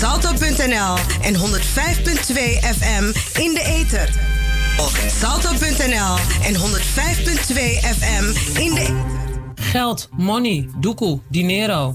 salto.nl en 105.2 FM in de ether. Of salto.nl en 105.2 FM in de Geld, money, doekoe, dinero.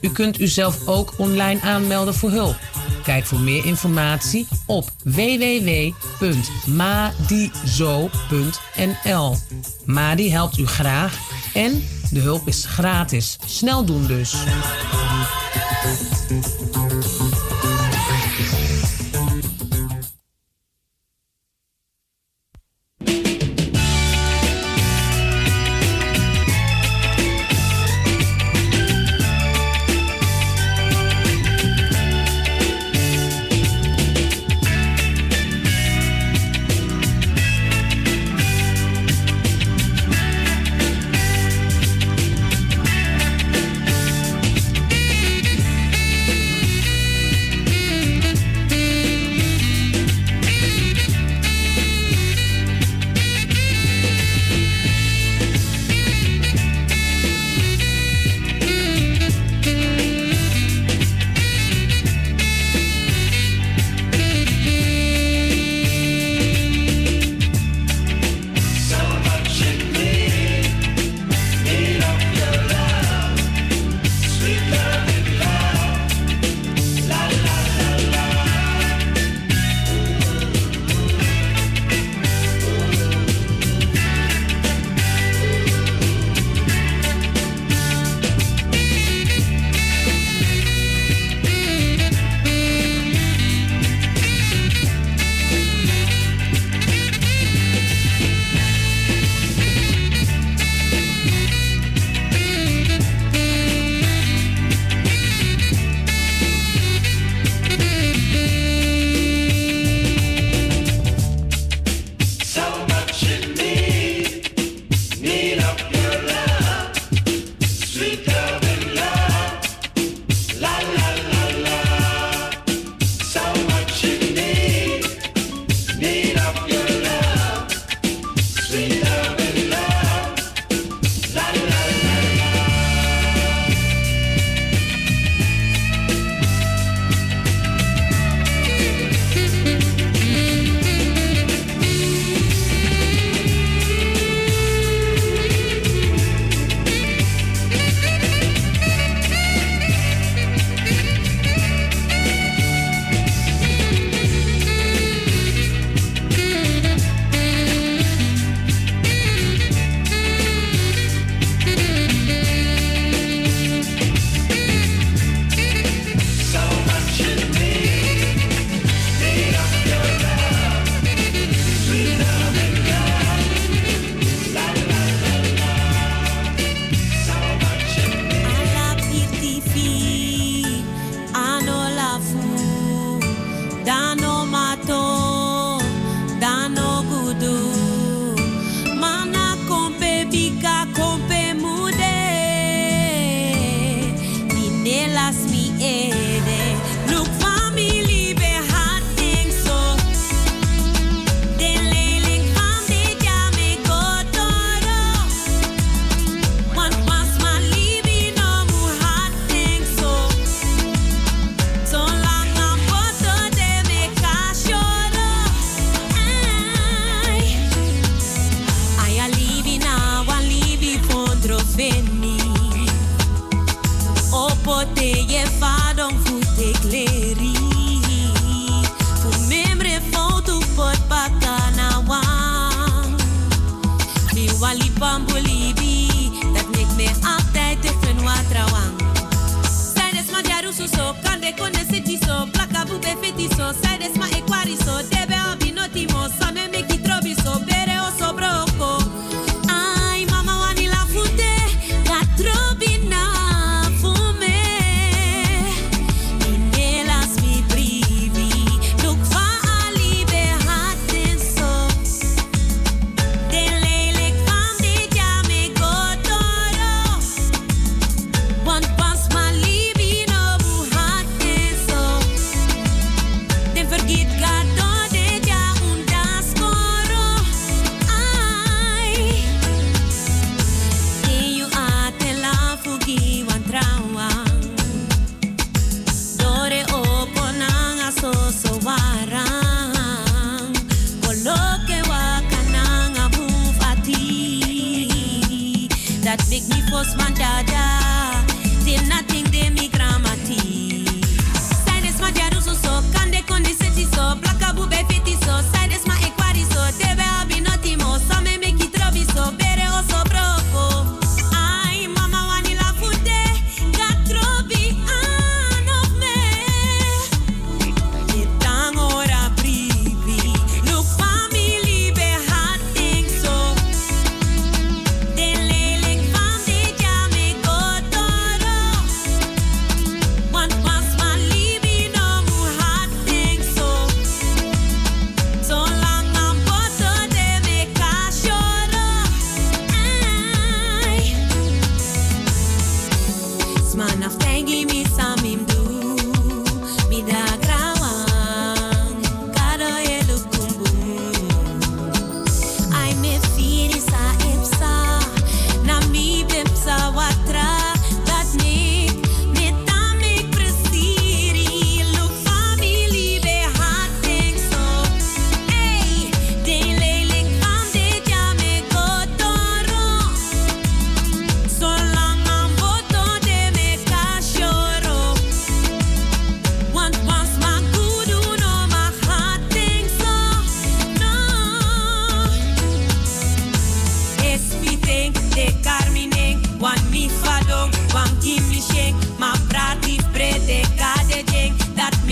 U kunt uzelf ook online aanmelden voor hulp. Kijk voor meer informatie op www.madizo.nl. Madi helpt u graag en de hulp is gratis. Snel doen dus.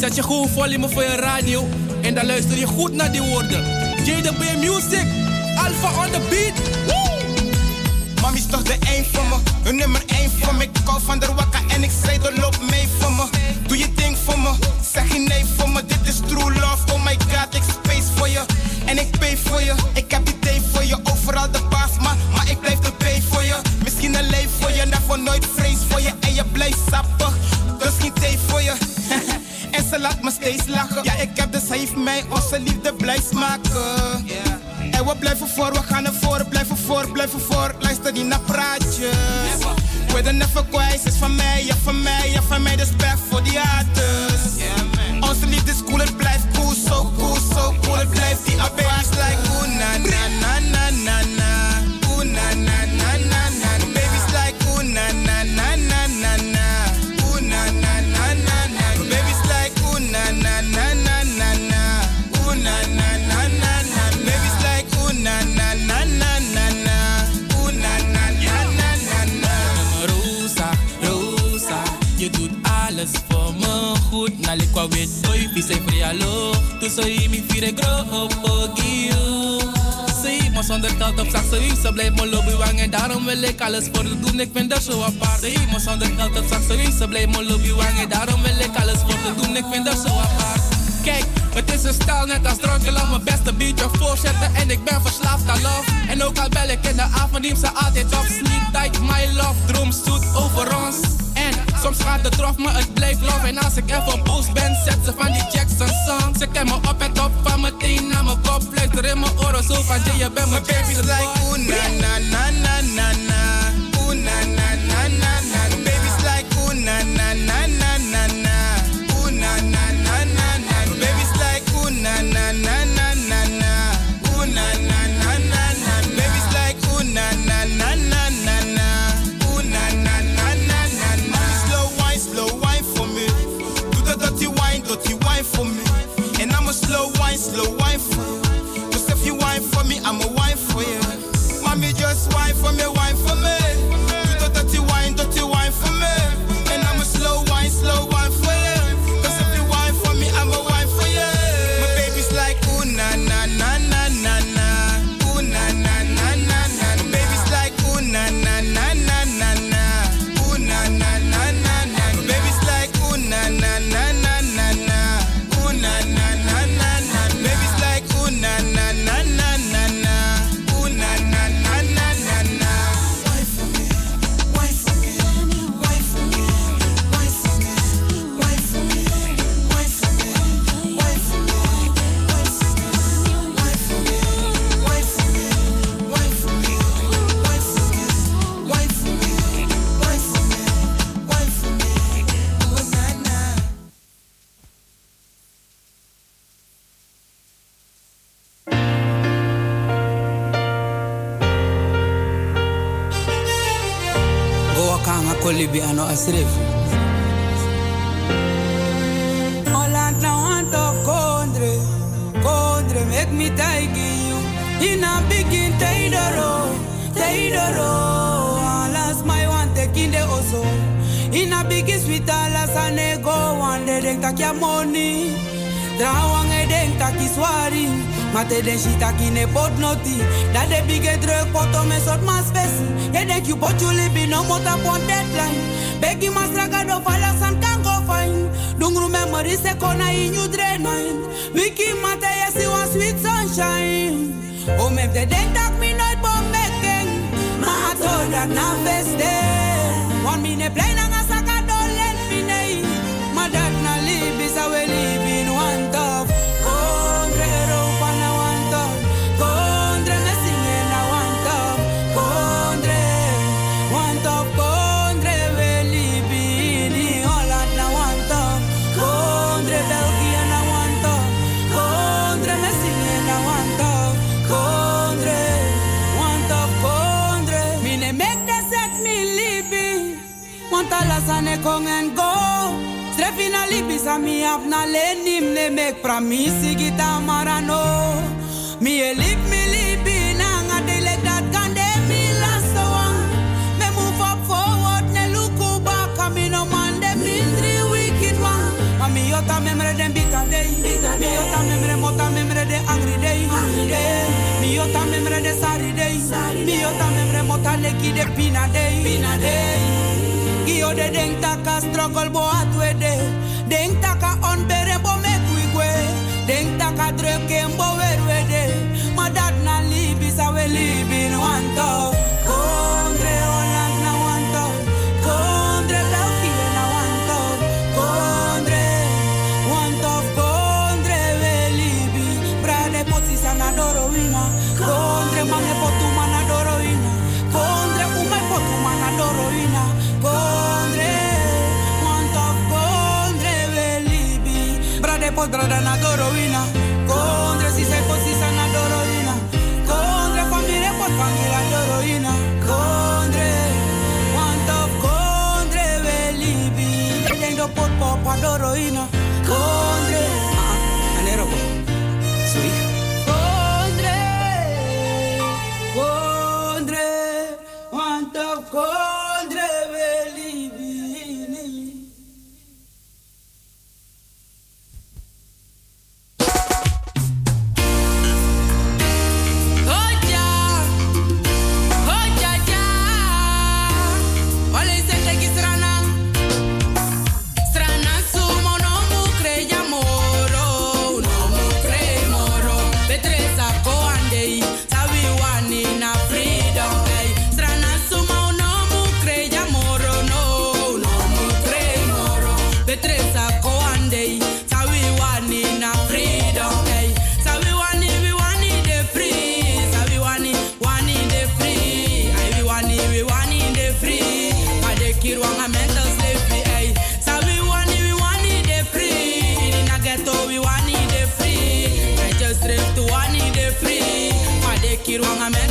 zet je gewoon volume voor je radio en dan luister je goed naar die woorden. JDB Music, Alpha on the beat. Mami is toch de één van me, een nummer één van me. Ik hou van de wakka en ik zei er loop mee van me. Doe je ding voor me, zeg je nee voor me. Dit is true love, oh my god, ik space voor je. En ik pay voor je, smaken. En we blijven voor, we gaan ervoor, blijven voor, blijven voor. Luister niet naar praatjes. We de never kwijt, is van mij, ja van mij, ja van mij. Dus back voor die haters. Boy, vi sei frialo. Tu soy mi fire grow up ogio. Zie maar zonder geld op zak, ze blijft me lobby wang en daarom wil ik alles voor haar doen. Ik vind dat zo apart. Zie maar zonder geld op zak, ze blijft me lobby wang en daarom wil ik alles voor haar doen. Ik vind dat zo apart. Kijk, het is een stijl net als drank. Laat mijn beste beatje voorzetten en ik ben verslaafd aan love. En ook al bel ik in de avond, die ze altijd op sleep tight. My love, droom zoet over ons. Soms gaat de trof, maar het blijft love. En als ik even boos ben, zet ze van die Jackson songs. Ze ken me op en top van mijn teen naar mijn kop. Fluister in mijn oren zo van je, je bent mijn baby. like ooh na na na na na na. Asref. Holland now want of kondre, kondre make me taigi you. In a begin teidoro, teidoro. Alas my want taking the oso. In a biggie sweet alas ane go one day denk tak ya money. Trouwang e denk tak iswari. Mate den shita ki ne pot noti. Dat de bige druk poto me sort mas spesi. Je denk you pot you libi no mota pon deadline. Begi mas raga do fala san kan go fine. Dungru memory se kona in you drenain. Wiki mate yesi one sweet sunshine. O me de denk tak mi nooit bom making. Ma ato dat na beste. One mine play na alles aan ik en go. Stref in a libi sa mi na lenim ne mek pramisi gita marano. Mi e mi libi na nga de like that kan de mi last one. Me move up forward ne look back. Kami no man de mi three wicked one. Mami yota memre den bita day. Mi yota memre mota memre de angry day. Mi yota memre de sari day. Mi yota memre mota leki de pina day. Pina. Gio de denk taka struggle bo atwede. Denk taka onbere bo me kuigwe. Denk taka druk en bo. Maar dat na libi sa we libi one i'm in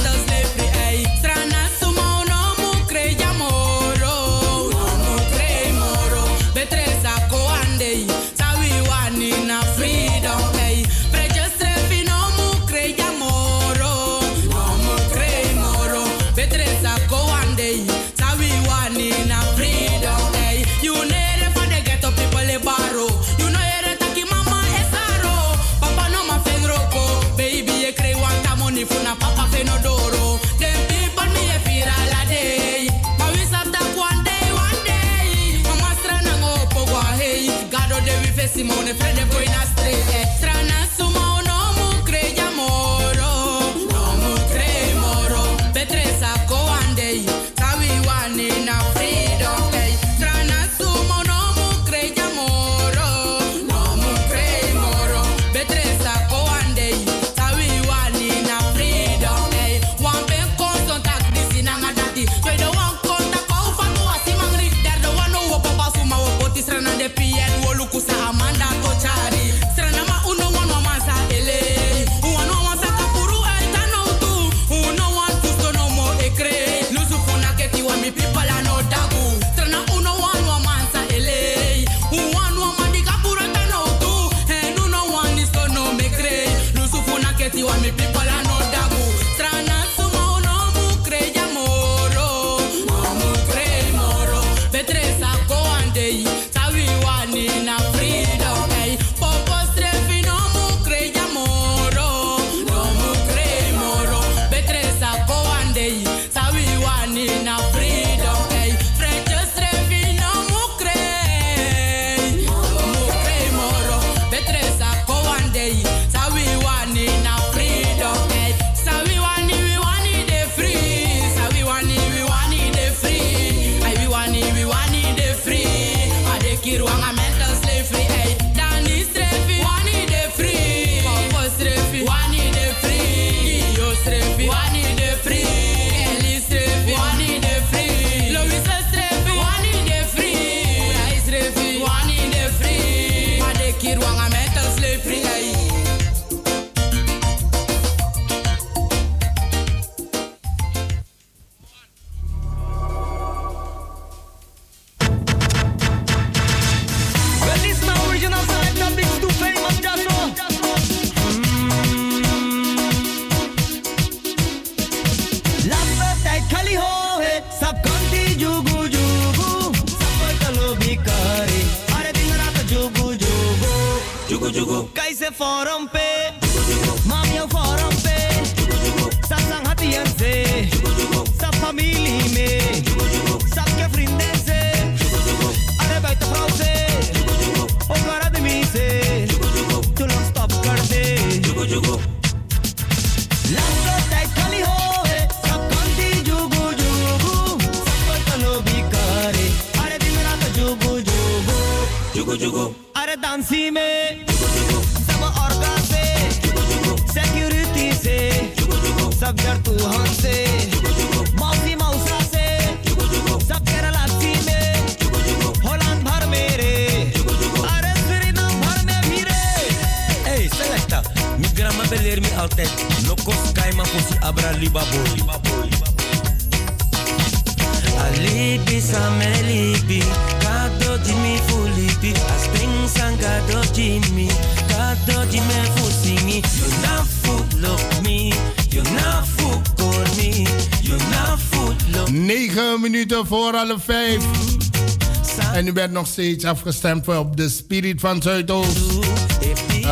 En u bent nog steeds afgestemd op de Spirit van Zuidoost.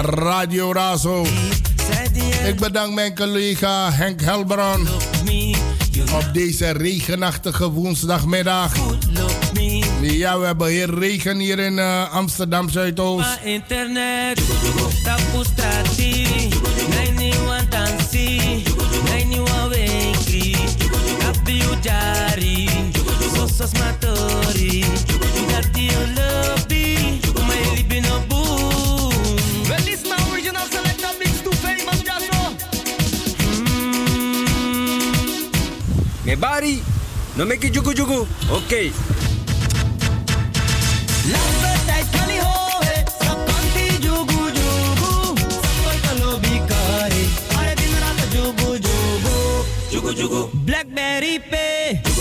Radio Razo. Ik bedank mijn collega Henk Helbron. Op deze regenachtige woensdagmiddag. Ja, we hebben hier regen hier in uh, Amsterdam Zuidoost. internet, sos matori That you love me My lippy no boom Well this my original selector mix too famous just so Me body No make it jugu jugu Okay Blackberry Pay. yo,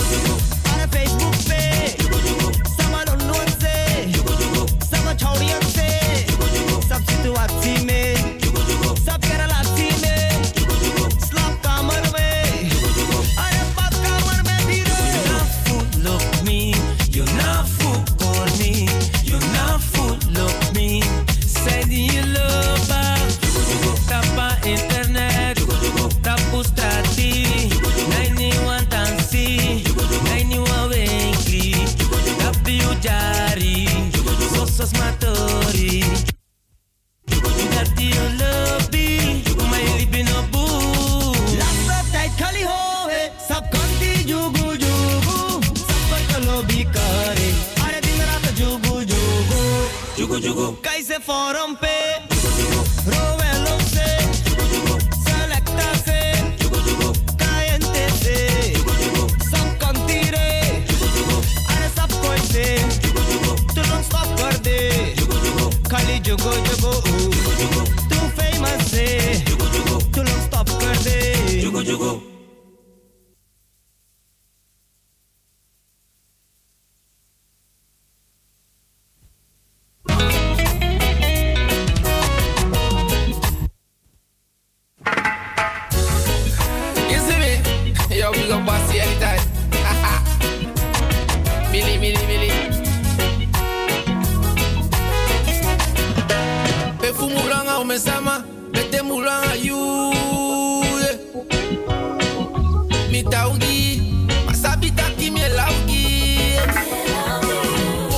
Taugi, masabi taki mi laugi.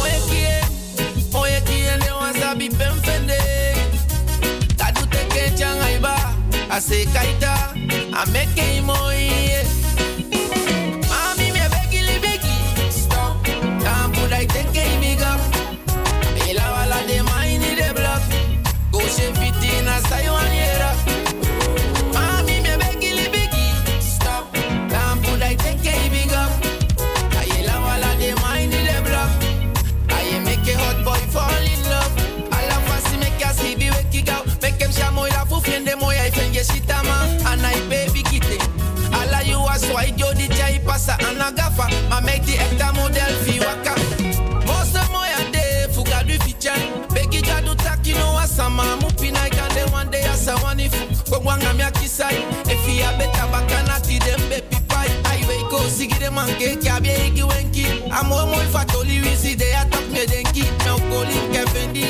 Oye kie, oye kie ne wasabi pemfende. Kadu teke changa iba, ase kaita, ameke imoye. Manke kabye igi wenki. Amo mo fatoli wisi de atak me denki. Me okoli kefendi.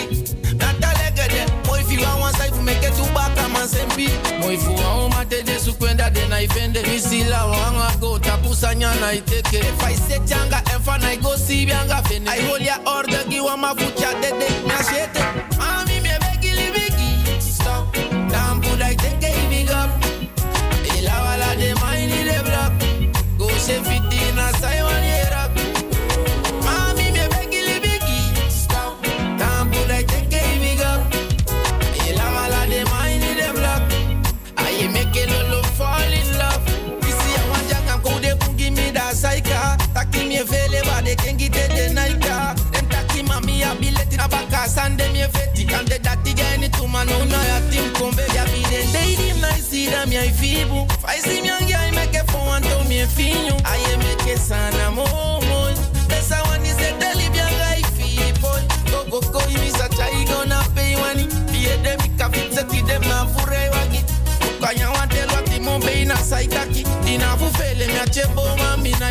Natalegede. Mo ifi wa wan sai fu meke tu baka man sempi. Mo ifu wa o mate de su kwenda de na ifende. Misi la wanga go tapusa nyana iteke. If I say changa enfa na go si bianga fene. I hold ya order gi wa mafucha de de na shete. Mami me begi li begi. Stop. Tampu dai teke big up. Ila wala de maini de block. Go fitina tuma no na ya tim kombe ya bi den dey dim da mi ai fibu. Fai si mi angi ai make fo anto mi finyu. Ai make sana mo mo. Besa wani se deli bi angai fi boy. Go go go gonna pay dem ka fit ti dem na fure wagi. Kanya be ina saitaki. Ina fu fele mi achebo mami na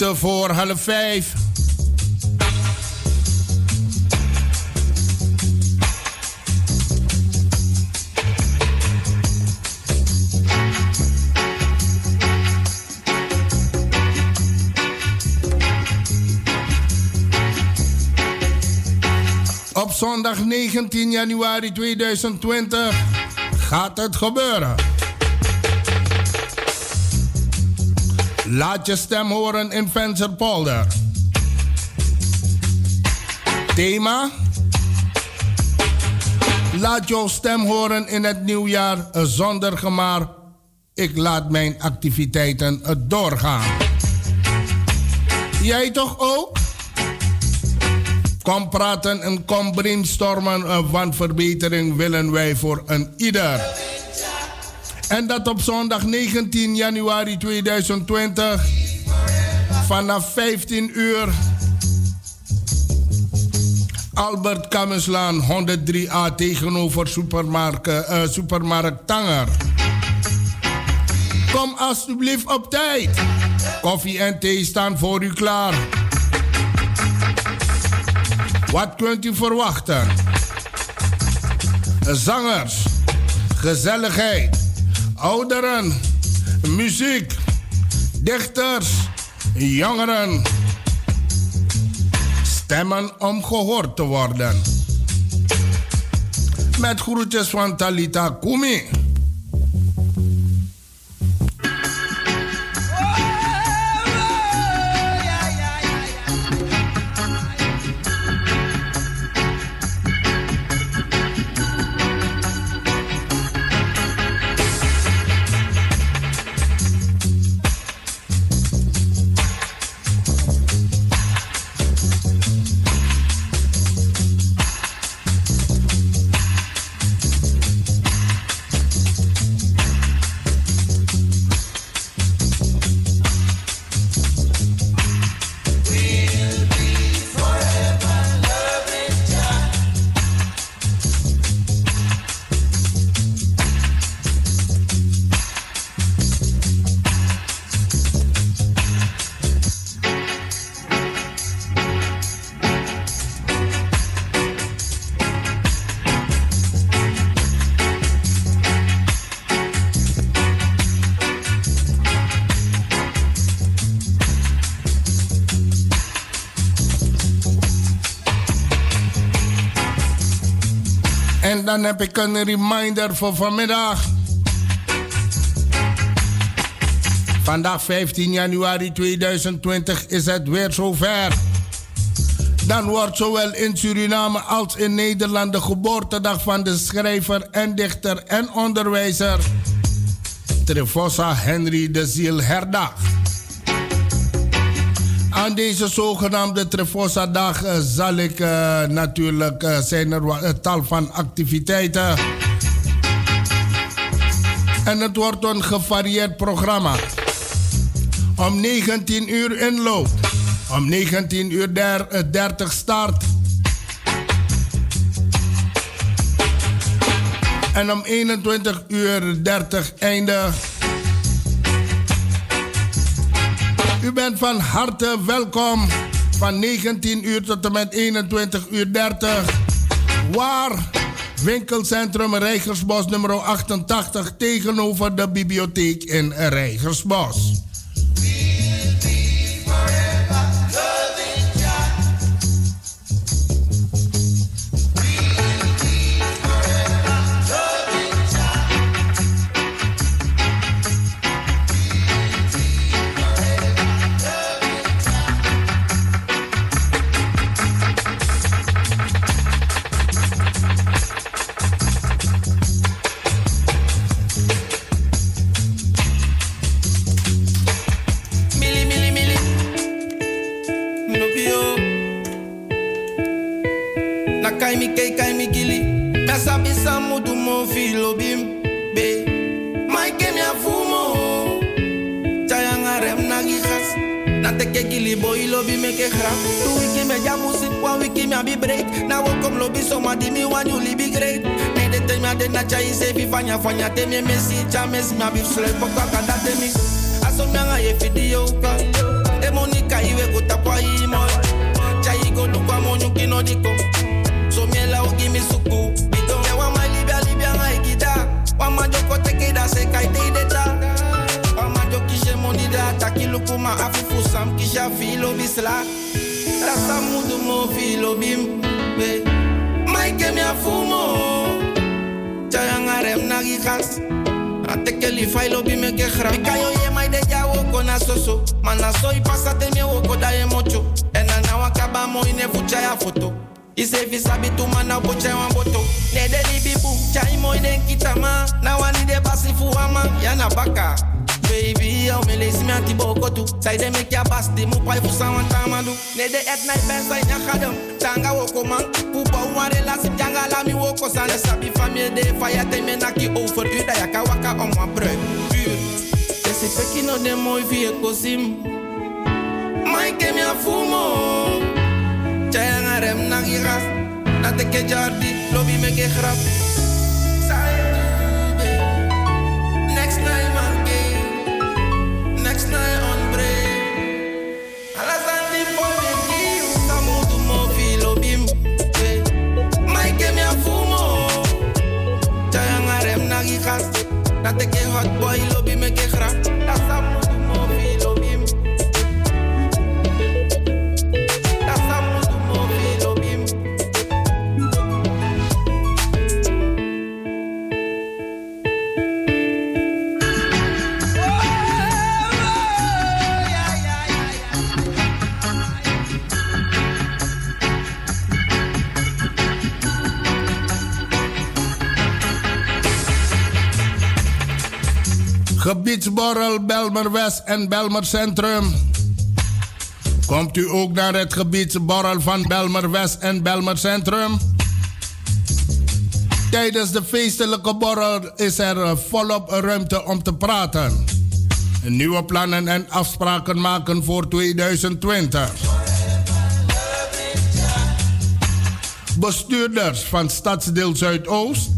minuten voor half vijf. Op zondag 19 januari 2020 gaat het gebeuren. Laat je stem horen in Vensterpolder. Thema? Laat jouw stem horen in het nieuwjaar zonder gemaar. Ik laat mijn activiteiten doorgaan. Jij toch ook? Kom praten en kom brainstormen van verbetering willen wij voor een ieder. En dat op zondag 19 januari 2020 vanaf 15 uur. Albert Kamenslaan 103A tegenover supermarkt, uh, supermarkt Tanger. Kom alsjeblieft op tijd. Koffie en thee staan voor u klaar. Wat kunt u verwachten? Zangers, gezelligheid, ouderen, muziek, dichters, jongeren. Stemmen om gehoord te worden. Met groetjes van Talita Kumi. Dan heb ik een reminder voor vanmiddag. Vandaag 15 januari 2020 is het weer zover. Dan wordt zowel in Suriname als in Nederland de geboortedag van de schrijver en dichter en onderwijzer Trevosa Henry de Ziel herdacht. Aan deze zogenaamde Trefosa-dag uh, zal ik uh, natuurlijk uh, zijn er een tal van activiteiten. En het wordt een gevarieerd programma. Om 19 uur inloop. Om 19 uur der, 30 start. En om 21 uur 30 einde. U bent van harte welkom van 19 uur tot en met 21 uur 30. Waar? Winkelcentrum Rijgersbos nummer 88 tegenover de bibliotheek in Rijgersbos. Wiki me a be break. Now welcome lobby, so my me one you be great. Need the me de na chai se bi fanya fanya te me me cha me bi slep ko ka da te mi. Aso me ye video ka e monika iwe ko tapwa i mo. Chai go lu kwa mo nyuki no diko so me la give me kuma afufu sam kisha filo bisla Rasta mudu mo filo bim be. Mai ke mi afumo Chayang arem nagi gas Ate ke li failo bime ke gra Kayo ye mai de ya woko na soso Mana soy pasate mi woko da ye mocho Ena na wakaba mo ine fucha foto. Ise visabi tu mana boto. Ne de li bibu Chai mo ine kitama Na wani de basi fuama Yana baka Baby, eu me lees me anti bokotu. Zij de me kia basti, mu pai fu sawan tamadu. Ne de et night ben sai nya khadam. Tanga woko man, pu ba wa relatie janga la mi woko san. De sabi famille de fire te me over u da yaka waka om wa breuk. Puur. Ese peki no de mooi vie kosim. Mai ke mi afumo. Chaya rem nagi. Na te ke jardi, lobby me ke grap. Na te ke hot boy lobi me ke Gebiedsborrel Belmer West en Belmer Centrum. Komt u ook naar het gebiedsborrel van Belmer West en Belmer Centrum? Tijdens de feestelijke borrel is er volop ruimte om te praten. Nieuwe plannen en afspraken maken voor 2020. Bestuurders van Stadsdeel Zuidoost,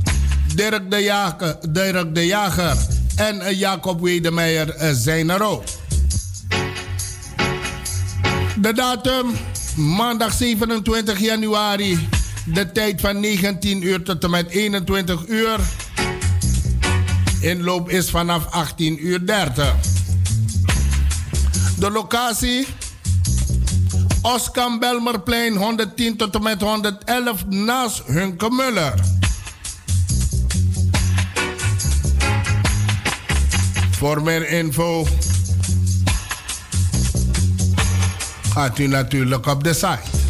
Dirk de Jager, Dirk de Jager en Jacob Wedemeijer zijn er ook. De datum maandag 27 januari. De tijd van 19 uur tot en met 21 uur. Inloop is vanaf 18 uur 30. De locatie Oskam Belmerplein 110 tot en met 111 naast Hunkemuller. Voor meer info gaat u natuurlijk op de site.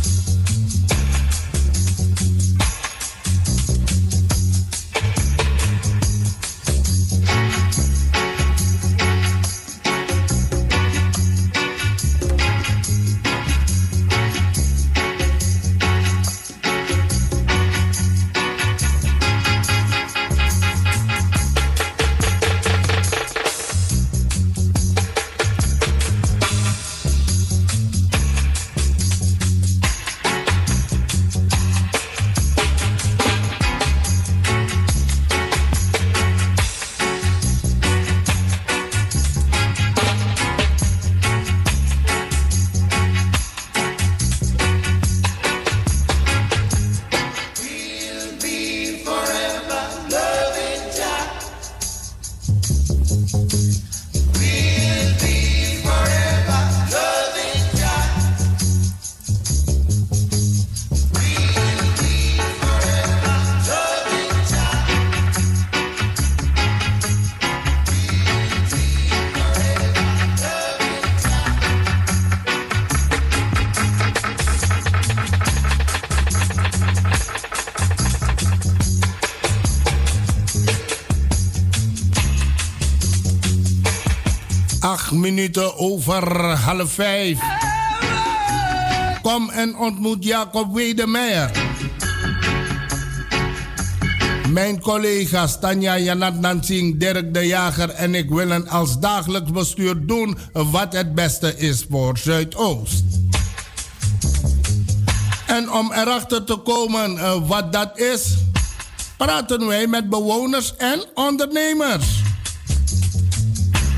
Minuten over half vijf. Kom en ontmoet Jacob Wedemeyer. Mijn collega's Tanja Janat Nansing, Dirk de Jager en ik willen als dagelijks bestuur doen wat het beste is voor Zuidoost. En om erachter te komen wat dat is, praten wij met bewoners en ondernemers.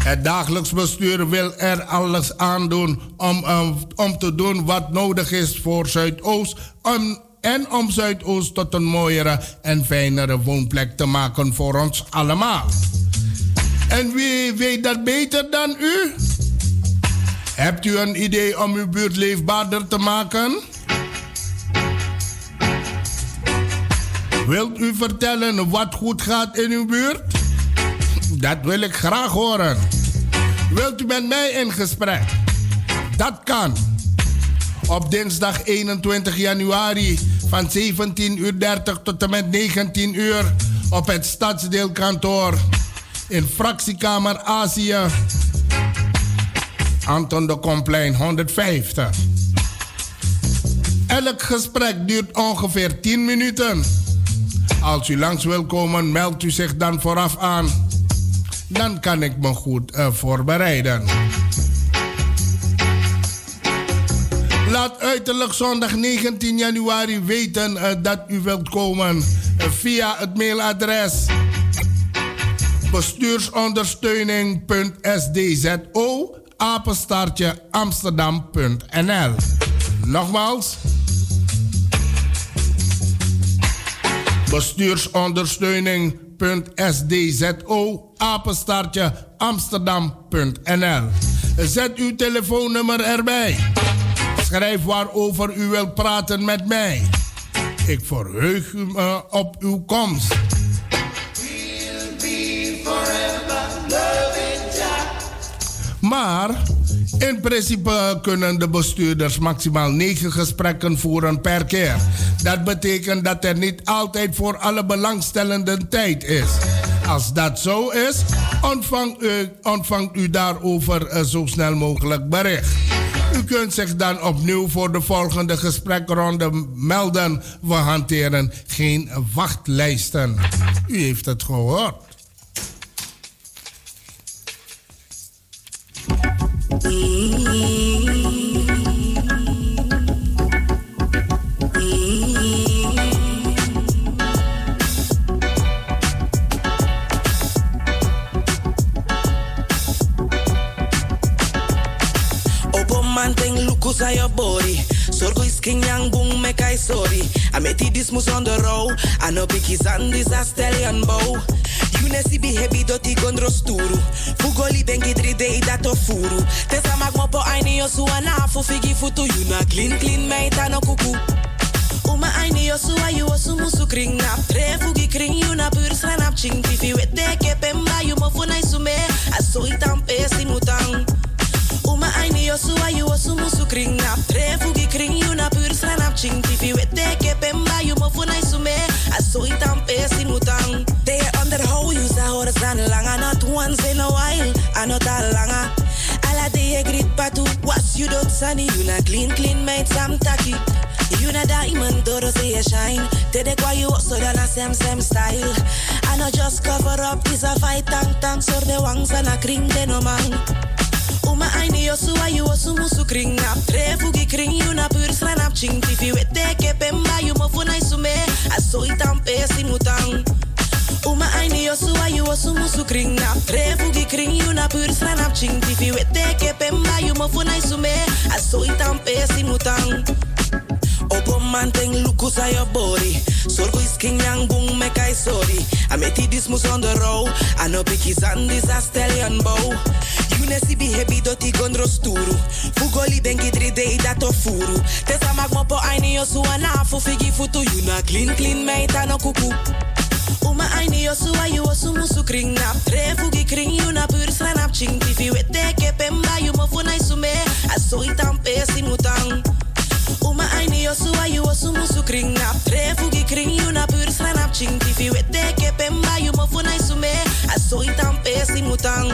Het dagelijks bestuur wil er alles aan doen om, um, om te doen wat nodig is voor Zuidoost en om Zuidoost tot een mooiere en fijnere woonplek te maken voor ons allemaal. En wie weet dat beter dan u? Hebt u een idee om uw buurt leefbaarder te maken? Wilt u vertellen wat goed gaat in uw buurt? Dat wil ik graag horen. Wilt u met mij in gesprek? Dat kan. Op dinsdag 21 januari van 17.30 uur tot en met 19 uur op het stadsdeelkantoor in fractiekamer Azië. Anton de Komplein 150. Elk gesprek duurt ongeveer 10 minuten. Als u langs wil komen, meldt u zich dan vooraf aan. Dan kan ik me goed uh, voorbereiden. Laat uiterlijk zondag 19 januari weten uh, dat u wilt komen uh, via het mailadres bestuursondersteuning.sdzo amsterdam.nl Nogmaals. Bestuursondersteuning.sdzo apenstaartje amsterdam.nl. Zet uw telefoonnummer erbij. Schrijf waarover u wilt praten met mij. Ik verheug me op uw komst. Maar in principe kunnen de bestuurders maximaal 9 gesprekken voeren per keer. Dat betekent dat er niet altijd voor alle belangstellenden tijd is. Als dat zo is, ontvangt u, ontvangt u daarover eh, zo snel mogelijk bericht. U kunt zich dan opnieuw voor de volgende gesprekronde melden. We hanteren geen wachtlijsten. U heeft het gehoord. I sorry. I met this mus on the road. I know bikis and this a stallion bow. You ne si heavy doti gondro sturu. Fugoli bengi dri day dat of furu. Tesa mag mo po aini yo su anafu figi futu. You na clean clean meita no kuku. Uma aini yo su ayu osu musu kring nap. Tre fugi kring you na pur sranap ching. Tifi wete ke pemba you mo funai. Aso itam pesi mutang. Uma aini yo su ayu osu musu kring nap. You dot sunny. You na clean clean made some tacky. You na diamond, doro say you shine. Tede kwa you so dan a same same style. I know just cover up is a fight tank tank so the wangs and a kring de no man. Uma aini yo su ayu osu musu kring nap tre fugi kring you na pur sranap ching tifi wete ke pemba you mo funai sume aso itam pesi mutang. Uma aini yo su ayu osu musu kring nap tre fugi kring you na pur sranap ching tifi wete ke pemba you mo funai sume aso itam pesi mutang. Opo man ting lukus aan je body. Sorgo is king yang boom make I sorry. I met this mus on the road. I know pikis and this a stallion bow. Si heavy doti gondro sturu. Fugoli bengi dri day dat of furu. Tesa po aini yo su anafu figi futu. You na clean clean meita no kuku. Uma aini yo su ayu osu musu kring nap. Tre fugi kring you na pur sranap ching. Tifi wete ke pemba you mo funai sume. Aso itam pesi mutang. Uma aini yo su ayu osu musu kring nap. Tre fugi kring you na pur sranap ching. Tifi wete ke pemba you mo funai sume. Aso itam pesi mutang.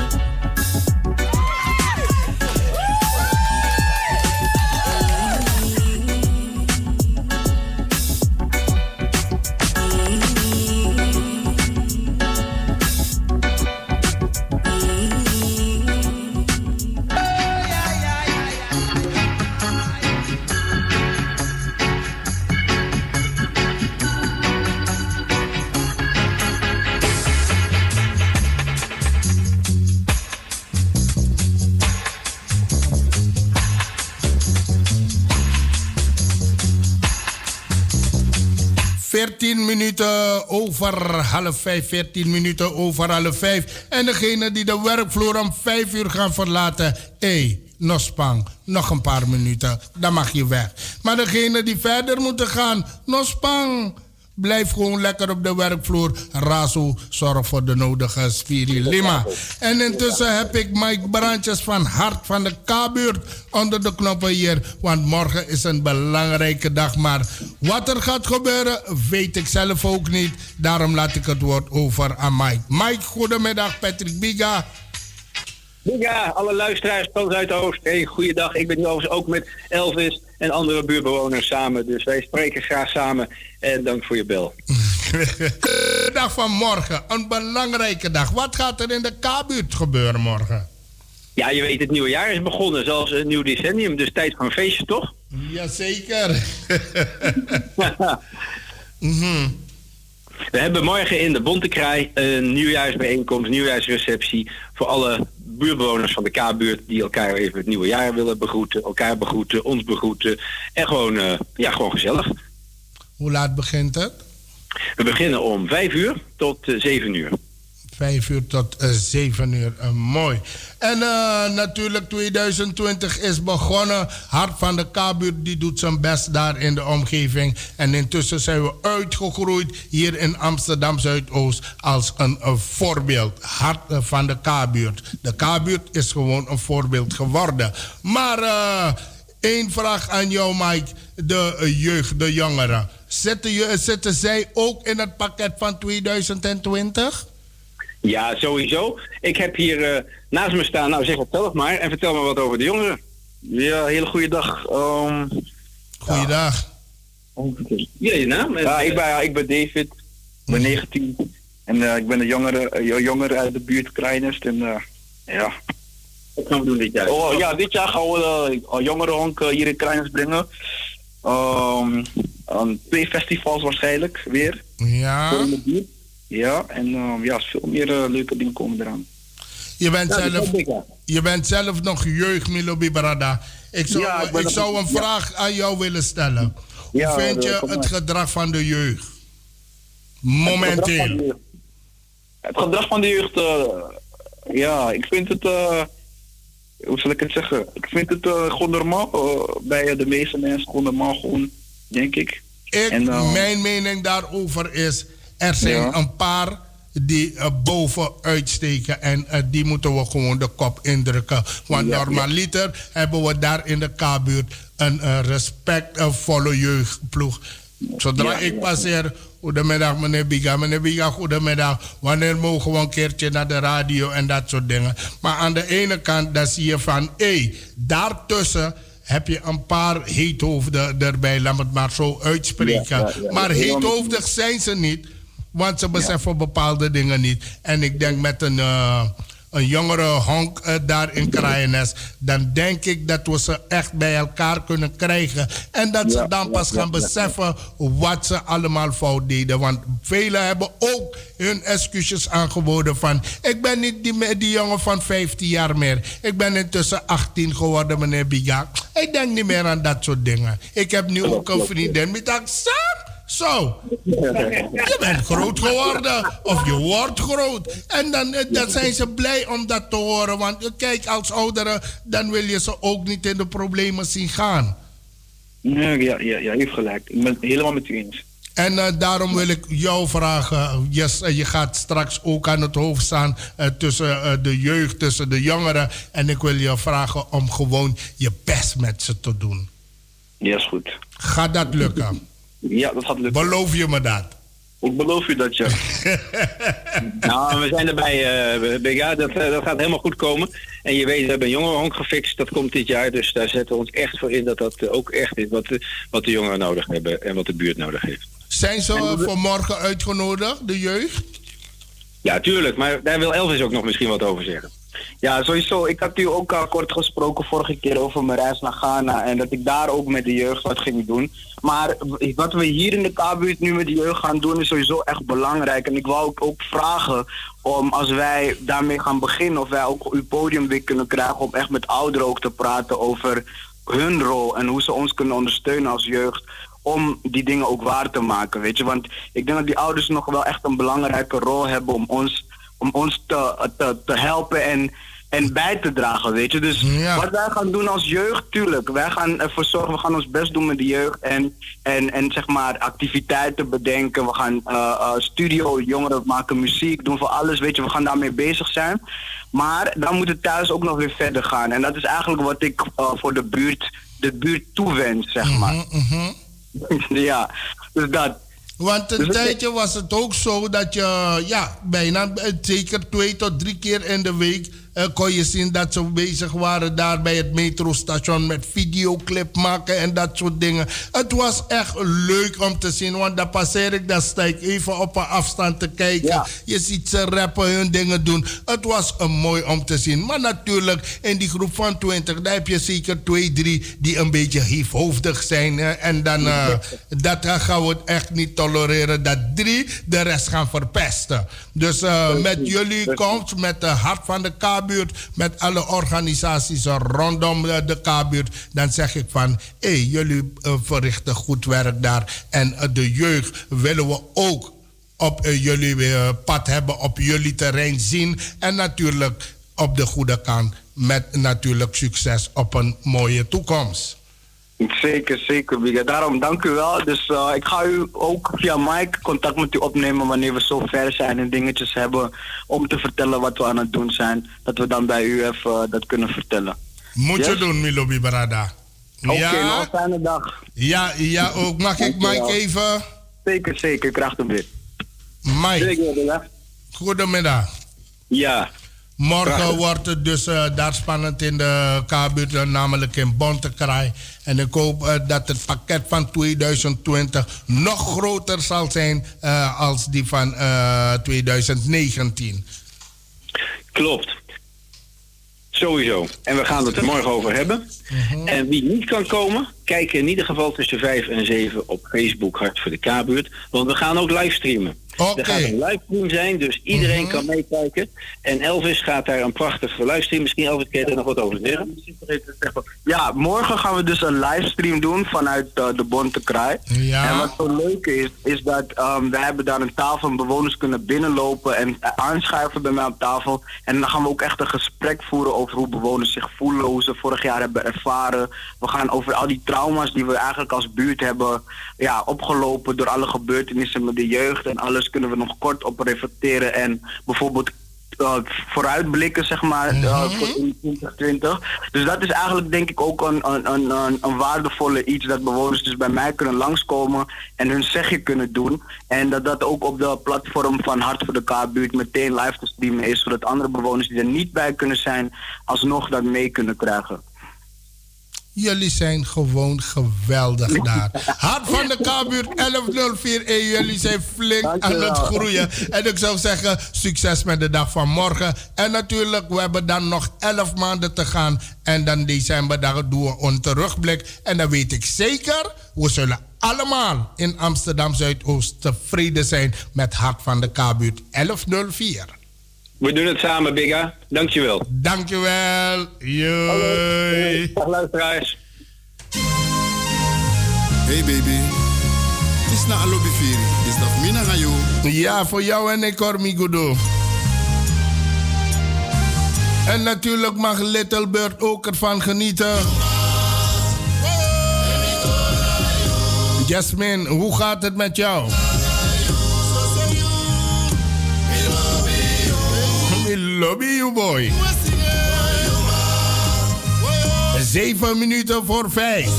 14 minuten over half 5, 14 minuten over half 5. En degene die de werkvloer om 5 uur gaan verlaten, hé, Nospang, nog een paar minuten, dan mag je weg. Maar degene die verder moeten gaan, Nospang Blijf gewoon lekker op de werkvloer. Razo, zorg voor de nodige spirulima. En intussen heb ik Mike Brandjes van Hart van de K-buurt onder de knoppen hier. Want morgen is een belangrijke dag. Maar wat er gaat gebeuren, weet ik zelf ook niet. Daarom laat ik het woord over aan Mike. Mike, goedemiddag. Patrick Biga. Ja, alle luisteraars, Poot uit Oost. Hey, goeiedag. Ik ben nu overigens ook met Elvis en andere buurtbewoners samen. Dus wij spreken graag samen. En dank voor je bel. de dag van morgen, een belangrijke dag. Wat gaat er in de K-buurt gebeuren morgen? Ja, je weet, het nieuwe jaar is begonnen, zoals een nieuw decennium. Dus tijd voor een feestje, toch? Jazeker. mm We hebben morgen in de Bontekraai een nieuwjaarsbijeenkomst, nieuwjaarsreceptie voor alle buurtbewoners van de K-buurt die elkaar even het nieuwe jaar willen begroeten, elkaar begroeten, ons begroeten en gewoon, uh, ja, gewoon gezellig. Hoe laat begint het? We beginnen om vijf uur tot uh, zeven uur. Vijf uur tot uh, zeven uur. Uh, mooi. En uh, natuurlijk 2020 is begonnen. Hart van de K-buurt die doet zijn best daar in de omgeving. En intussen zijn we uitgegroeid hier in Amsterdam Zuidoost als een, een voorbeeld. Hart van de K-buurt. De K-buurt is gewoon een voorbeeld geworden. Maar één vraag aan jou Mike. De jeugd, de jongeren. Zitten, zitten zij ook in het pakket van 2020? Ja, sowieso. Ik heb hier uh, naast me staan, nou zeg het zelf maar, en vertel me wat over de jongeren. Ja, hele goede dag. Um, Goeiedag. Ja, je naam? Ja, ik ben, ik ben David, ik ben 19 en uh, ik ben een jongere, uh, jongere uit de buurt Kleinest. En uh, ja. Wat gaan we doen dit jaar? Oh, ja, dit jaar gaan we de jongerenhonk hier in Kleinest brengen. Um, twee festivals waarschijnlijk weer. Ja. Ja, en uh, ja, veel meer uh, leuke dingen komen eraan. Je bent, ja, zelf, je bent zelf nog jeugd, Milo Bibarada. Ik zou, ja, ik, ik zou een vraag aan jou willen stellen. Hoe vind je het gedrag van de jeugd? Momenteel. Het gedrag van de jeugd, het gedrag van de jeugd uh, ja, ik vind het, hoe zal ik het zeggen? Ik vind het gewoon normaal. bij de meeste mensen gewoon normaal, gewoon, denk ik. ik en, mijn mening daarover is er zijn ja. een paar die uh, boven uitsteken en uh, die moeten we gewoon de kop indrukken. Want ja, normaliter ja. hebben we daar in de K-buurt een uh, respectvolle jeugdploeg. Zodra ik passeer, goedemiddag meneer Biga, meneer Biga, goedemiddag. Wanneer mogen we een keertje naar de radio en dat soort dingen. Maar aan de ene kant, dan zie je van, hé, hey, daartussen heb je een paar heethoofden erbij, laat het maar zo uitspreken. Maar heethoofdig zijn ze niet. Want ze beseffen bepaalde dingen niet. En ik denk met een, uh, een jongere honk uh, daar in Kraaienest... dan denk ik dat we ze echt bij elkaar kunnen krijgen. En dat ze dan pas gaan beseffen wat ze allemaal fout deden. Want velen hebben ook hun excuses aangeboden van... ik ben niet die, die jongen van 15 jaar meer. Ik ben intussen 18 geworden, meneer Biga. Ik denk niet meer aan dat soort dingen. Ik heb nu ook een vriendin met accent. Zo, je bent groot geworden. Of je wordt groot. En dan, dan zijn ze blij om dat te horen. Want kijk, als ouderen, dan wil je ze ook niet in de problemen zien gaan. Nee, ja, ja, ja, heeft gelijk. Ik ben het helemaal met u eens. En uh, daarom wil ik jou vragen, yes, uh, je gaat straks ook aan het hoofd staan uh, tussen de jeugd, tussen de jongeren. En ik wil je vragen om gewoon je best met ze te doen. Ja, is goed. Gaat dat lukken? Ja, dat gaat lukken. Beloof je me dat? Ik beloof je dat, ja. nou, we zijn erbij, uh, ja, dat, dat gaat helemaal goed komen. En je weet, we hebben een jongerenhonk gefixt, dat komt dit jaar. Dus daar zetten we ons echt voor in dat dat ook echt is wat de, wat de jongeren nodig hebben en wat de buurt nodig heeft. Zijn ze we... voor morgen uitgenodigd, de jeugd? Ja, tuurlijk. Maar daar wil Elvis ook nog misschien wat over zeggen. Ja, sowieso. Ik had u ook al kort gesproken vorige keer over mijn reis naar Ghana. En dat ik daar ook met de jeugd wat ging doen. Maar wat we hier in de K-buurt nu met de jeugd gaan doen is sowieso echt belangrijk. En ik wou ook, vragen om als wij daarmee gaan beginnen... of wij ook uw podium weer kunnen krijgen om echt met ouderen ook te praten over hun rol en hoe ze ons kunnen ondersteunen als jeugd om die dingen ook waar te maken, weet je. Want ik denk dat die ouders nog wel echt een belangrijke rol hebben om ons, om ons te, te, te helpen en en bij te dragen, weet je. Dus wat wij gaan doen als jeugd, tuurlijk. Wij gaan ervoor zorgen, we gaan ons best doen met de jeugd. En, en, en zeg maar activiteiten bedenken. We gaan uh, uh, studio, jongeren maken muziek, doen voor alles, weet je. We gaan daarmee bezig zijn. Maar dan moet het thuis ook nog weer verder gaan. En dat is eigenlijk wat ik uh, voor de buurt, de buurt toewens, zeg maar. Mm -hmm. ja, dus dat. Want een dus tijdje was het ook zo dat je ja, bijna zeker twee tot drie keer in de week uh, kon je zien dat ze bezig waren daar bij het metrostation met videoclip maken en dat soort dingen. Het was echt leuk om te zien, want dan passeer ik, dan sta ik even op een afstand te kijken. Je ziet ze rappen, hun dingen doen. Het was een mooi om te zien. Maar natuurlijk, in die groep van 20, daar heb je zeker twee, drie die een beetje hiefhoofdig zijn. En dan, uh, dat gaan we echt niet tolereren, dat drie de rest gaan verpesten. Dus uh, met jullie komt, met de hart van de K met alle organisaties rondom de K-buurt, dan zeg ik van, hé, hey, jullie uh, verrichten goed werk daar. En uh, de jeugd willen we ook op uh, jullie pad hebben, op jullie terrein zien. En natuurlijk op de goede kant met natuurlijk succes op een mooie toekomst. Zeker, zeker, Biga. Daarom dank u wel. Dus uh, ik ga u ook via Mike contact met u opnemen wanneer we zo ver zijn en dingetjes hebben om te vertellen wat we aan het doen zijn. Dat we dan bij u even uh, dat kunnen vertellen. Moet yes? je doen, Milo Bibarada. Oké, okay, ja? nog een fijne dag. Ja, ja ook. Mag ik Mike even? Zeker, zeker. Kracht hem weer. Mike. Goedemiddag. Ja. Morgen wordt het dus uh, daar spannend in de K-buurt, namelijk in Bontekraai. En ik hoop uh, dat het pakket van 2020 nog groter zal zijn uh, als die van 2019. Klopt. Sowieso. En we gaan het er morgen over hebben. Uh-huh. En wie niet kan komen, kijk in ieder geval tussen 5 en 7 op Facebook Hart voor de K-buurt. Want we gaan ook livestreamen. Okay. Er gaat een livestream zijn, dus iedereen uh-huh. kan meekijken. En Elvis gaat daar een prachtige livestream. Misschien Elvis, kan je er nog wat over zeggen? Ja, morgen gaan we dus een livestream doen vanuit uh, de Bonte Kraai. Ja. En wat zo leuk is, is dat um, we hebben daar een tafel en bewoners kunnen binnenlopen en aanschuiven bij mij op tafel. En dan gaan we ook echt een gesprek voeren over hoe bewoners zich voelen, hoe ze vorig jaar hebben ervaren. We gaan over al die trauma's die we eigenlijk als buurt hebben ja, opgelopen door alle gebeurtenissen met de jeugd en alles kunnen we nog kort op reflecteren en bijvoorbeeld uh, vooruitblikken, zeg maar, uh, voor 2020. Dus dat is eigenlijk denk ik ook een, een, een, een, waardevolle iets dat bewoners dus bij mij kunnen langskomen en hun zegje kunnen doen. En dat dat ook op de platform van Hart voor de K-buurt meteen live te streamen is, zodat andere bewoners die er niet bij kunnen zijn, alsnog dat mee kunnen krijgen. Jullie zijn gewoon geweldig daar. Hart van de K-buurt 1104 en jullie zijn flink aan het groeien. En ik zou zeggen, succes met de dag van morgen. En natuurlijk, we hebben dan nog 11 maanden te gaan. En dan december, daar doen we een terugblik. En dan weet ik zeker, we zullen allemaal in Amsterdam Zuidoost tevreden zijn met Hart van de K-buurt 1104. We doen het samen, Bigga. Dankjewel. Dankjewel. Joi. Dag luisteraars. Hey baby. Het is na alobifiri. Het is na mina ga Ja, voor jou en ik hoor Migudo. En natuurlijk mag Little Bird ook ervan genieten. Jasmine, hoe gaat het met jou? Lobby you boy. Zeven minuten voor vijf.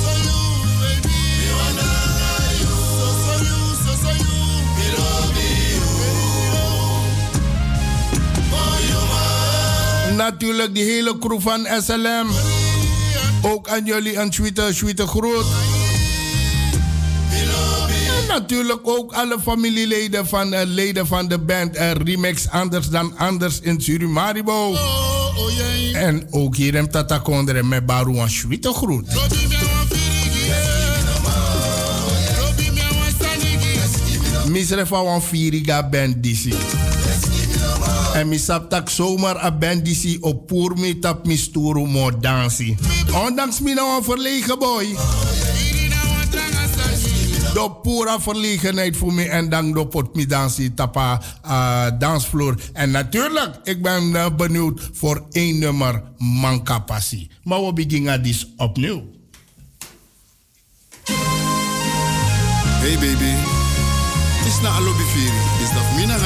Natuurlijk die hele crew van SLM. Ook aan jullie een tweede, tweede groet natuurlijk ook alle familieleden van uh, leden van de band uh, Remix Anders dan Anders in Surimaribo. Oh, oh, en ook hier in Tatakondre met Baru een schwitte groet. Misrefa wan firiga band disi. En mi saptak zomaar a band disi op poer mi tap mi sturu mo dansi. Ondanks mi nou een verlegen boy. De pura verlegenheid voor me en dan de pot mi dansie tapa uh, dansvloer. En natuurlijk, ik ben uh, benieuwd voor één nummer Mankapassie. Maar we beginnen dus opnieuw. Hey baby, het is na alobi firi, is dat mina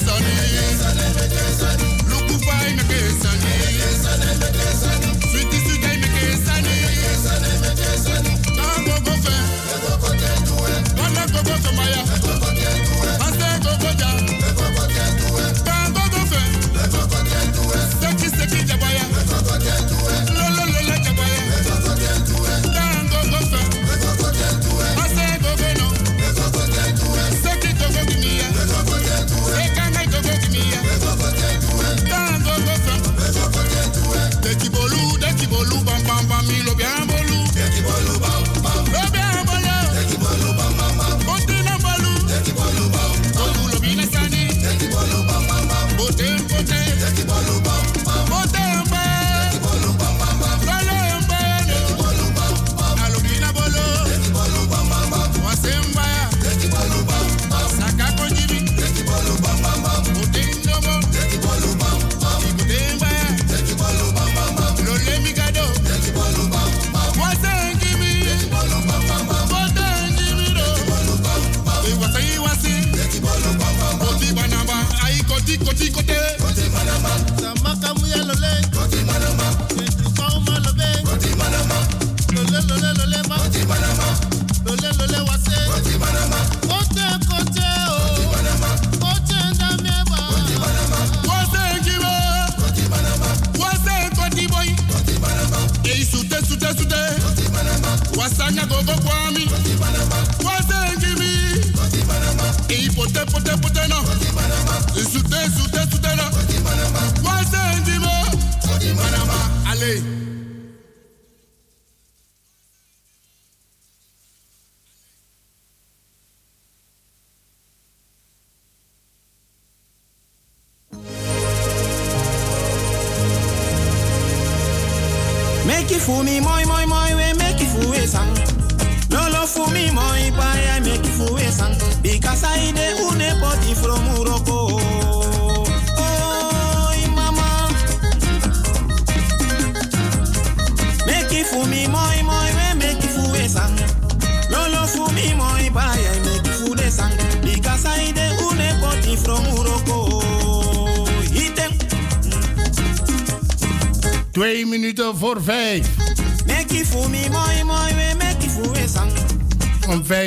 sun.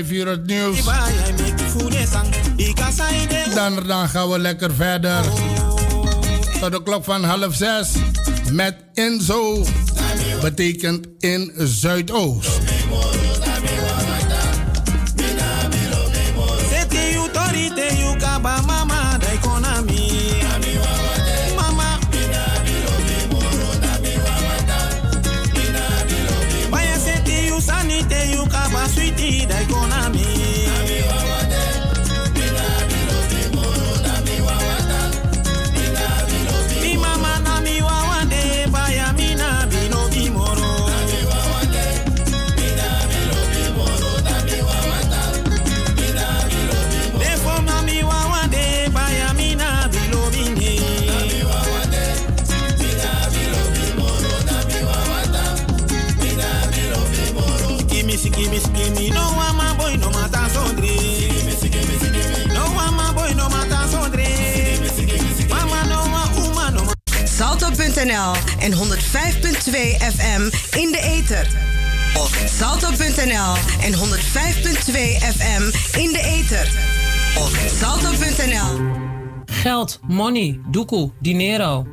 Ga you. Wow. dan gaan we lekker verder. tot de klok van half zes met Enzo. Betekent in Zuidoost. Salto.nl en 105.2 FM in de ether. Of Salto.nl en 105.2 FM in de ether. Of Salto.nl. Geld, money, doekoe, dinero.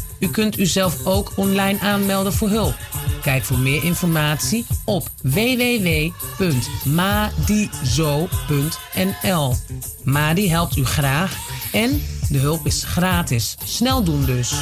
U kunt uzelf ook online aanmelden voor hulp. Kijk voor meer informatie op www.madizo.nl. Madi helpt u graag en de hulp is gratis. Snel doen dus.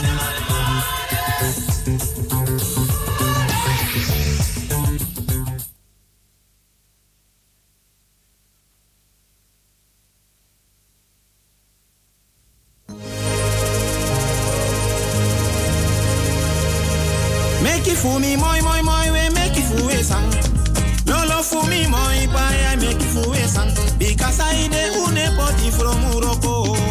For me, moi, moi, we make it for a song. Lolo for me, I make it for a song. Because I de une body from Morocco.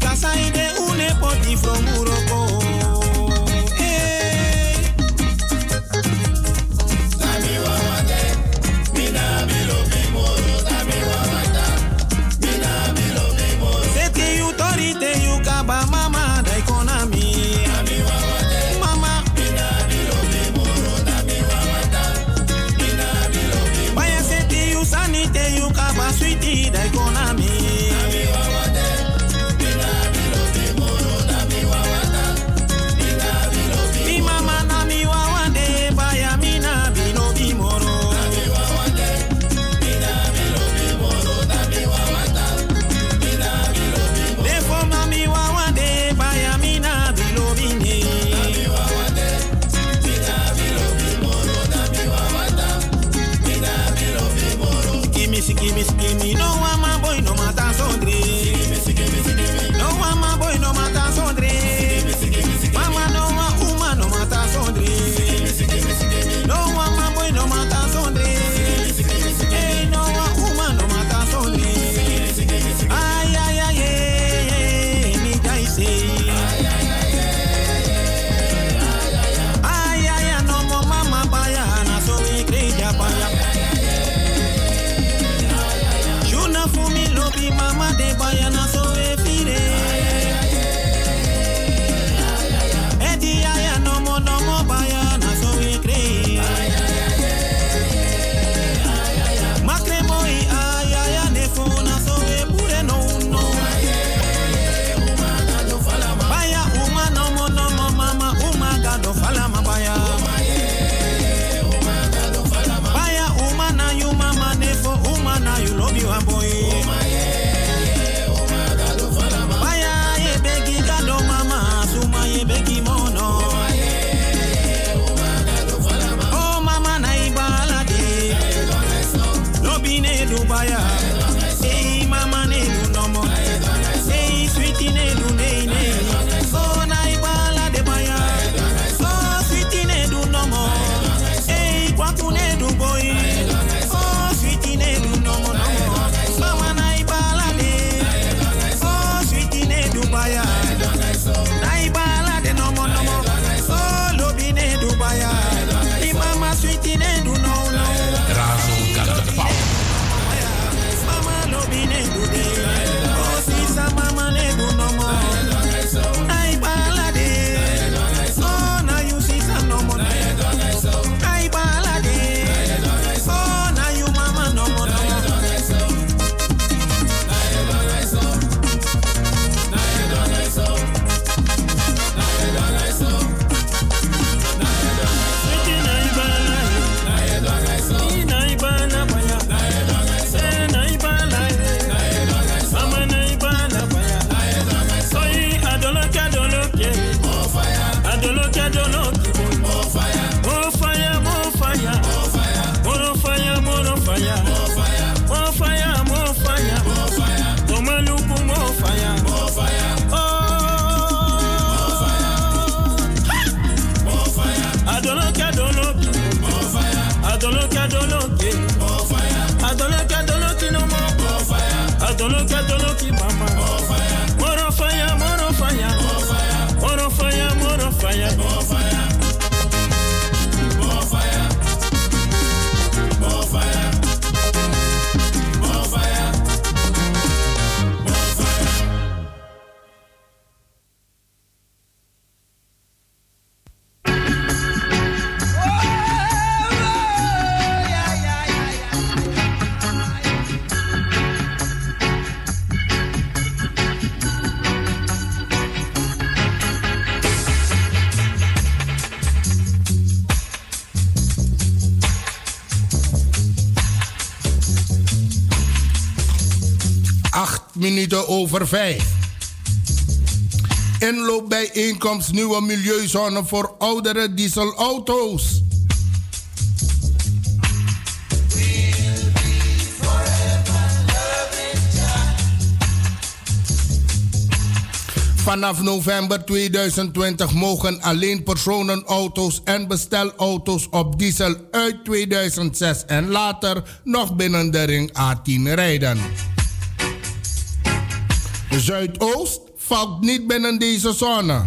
Because I de une poti from minuten over vijf. Inloopbijeenkomst nieuwe milieuzone voor oudere dieselauto's. Vanaf november 2020 mogen alleen personenauto's en bestelauto's op diesel uit 2006 en later nog binnen de ring A10 rijden. Zuidoost valt niet binnen deze zone.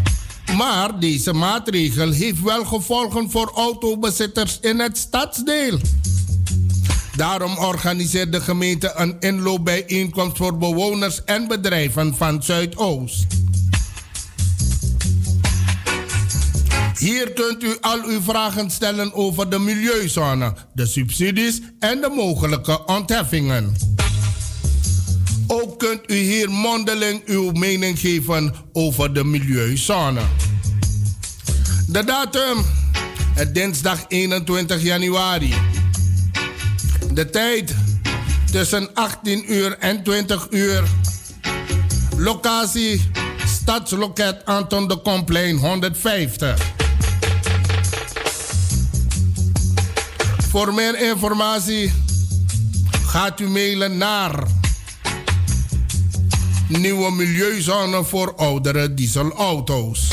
Maar deze maatregel heeft wel gevolgen voor autobezitters in het stadsdeel. Daarom organiseert de gemeente een inloopbijeenkomst voor bewoners en bedrijven van Zuidoost. Hier kunt u al uw vragen stellen over de milieuzone, de subsidies en de mogelijke ontheffingen. Kunt u hier mondeling uw mening geven over de milieuzone. De datum, het dinsdag 21 januari. De tijd tussen 18 uur en 20 uur. Locatie Stadsloket Anton de Komplein 150. Voor meer informatie gaat u mailen naar nieuwe milieuzone voor oudere dieselauto's.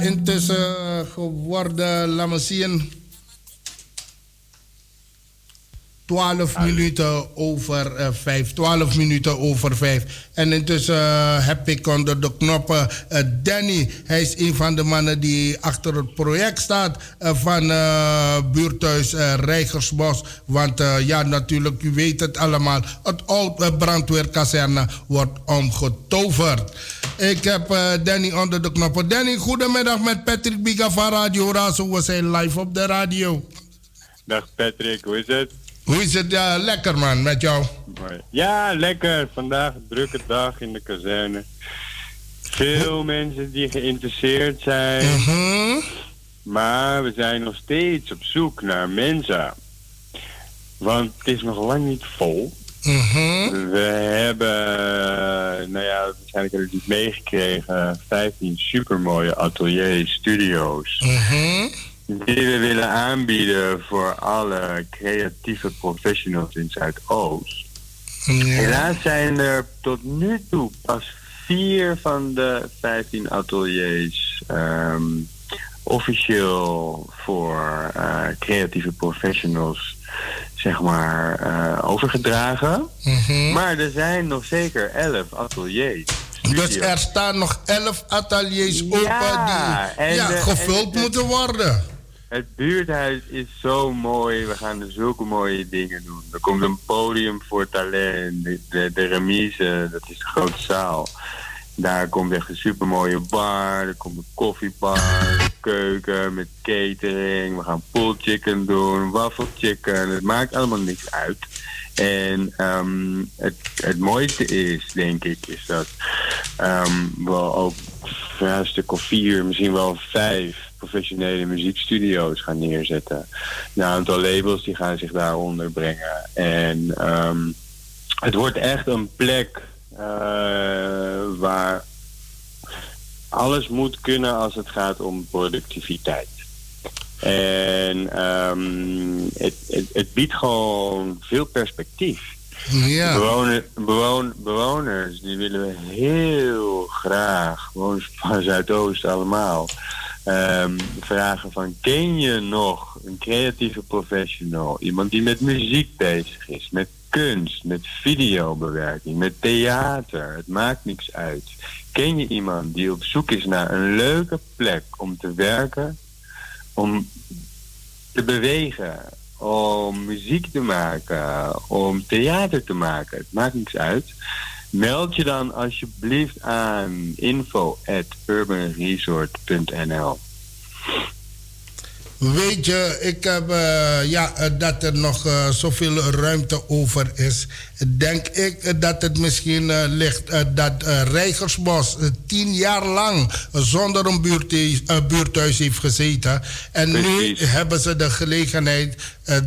Intussen geworden, laat me zien. 12 minuten over uh, 5. 12 minuten over 5. En intussen uh, heb ik onder de knoppen uh, Danny. Hij is een van de mannen die achter het project staat van buurthuis Rijgersbos. Want ja, natuurlijk, u weet het allemaal. Het oude brandweerkazerne wordt omgetoverd. Ik heb Danny onder de knoppen. Danny, goedemiddag met Patrick Biga van Radio Razo. We zijn live op de radio. Dag Patrick, hoe is het? Hoe is het? Lekker man, met jou? Ja, lekker. Vandaag een drukke dag in de kazerne. Veel mensen die geïnteresseerd zijn. Mhm. Maar we zijn nog steeds op zoek naar mensen. Want het is nog lang niet vol. Mhm. We hebben, nou ja, waarschijnlijk hebben we het meegekregen, 15 supermooie ateliers, studio's. Mhm. die we willen aanbieden voor alle creatieve professionals in Zuidoost. Helaas zijn er tot nu toe pas vier van de 15 ateliers ehm, officieel voor uh, creatieve professionals zeg maar uh, overgedragen. Mhm. Maar er zijn nog zeker elf ateliers. Dus er staan nog elf ateliers open die en ja, de- gevuld en moeten worden. Het buurthuis is zo mooi. We gaan er zulke mooie dingen doen. Er komt een podium voor talent. De, de, de remise, dat is de grote zaal. Daar komt echt een supermooie bar. Er komt een koffiebar, keuken met catering. We gaan pulled chicken doen, waffle chicken. Het maakt allemaal niks uit. En ehm, het, het mooiste is, denk ik, is dat ehm, we ook ja, een stuk of vier, misschien wel vijf professionele muziekstudio's gaan neerzetten. Een aantal labels die gaan zich daaronder brengen. En ehm, het wordt echt een plek waar alles moet kunnen als het gaat om productiviteit. En ehm, het, het, het biedt gewoon veel perspectief. Ja. Bewoner, bewoners, die willen we heel graag, bewoners van Zuidoost allemaal, ehm, vragen van ken je nog een creatieve professional? Iemand die met muziek bezig is, met kunst, met videobewerking, met theater. Het maakt niks uit. Ken je iemand die op zoek is naar een leuke plek om te werken, om te bewegen, om muziek te maken, om theater te maken. Het maakt niks uit. Meld je dan alsjeblieft aan info@urbanresort.nl. Weet je, ik heb eh, ja, dat er nog eh, zoveel ruimte over is. Denk ik dat het misschien eh, ligt dat Rijgersbos tien jaar lang zonder een buurthuis, buurthuis heeft gezeten. En nu hebben ze de gelegenheid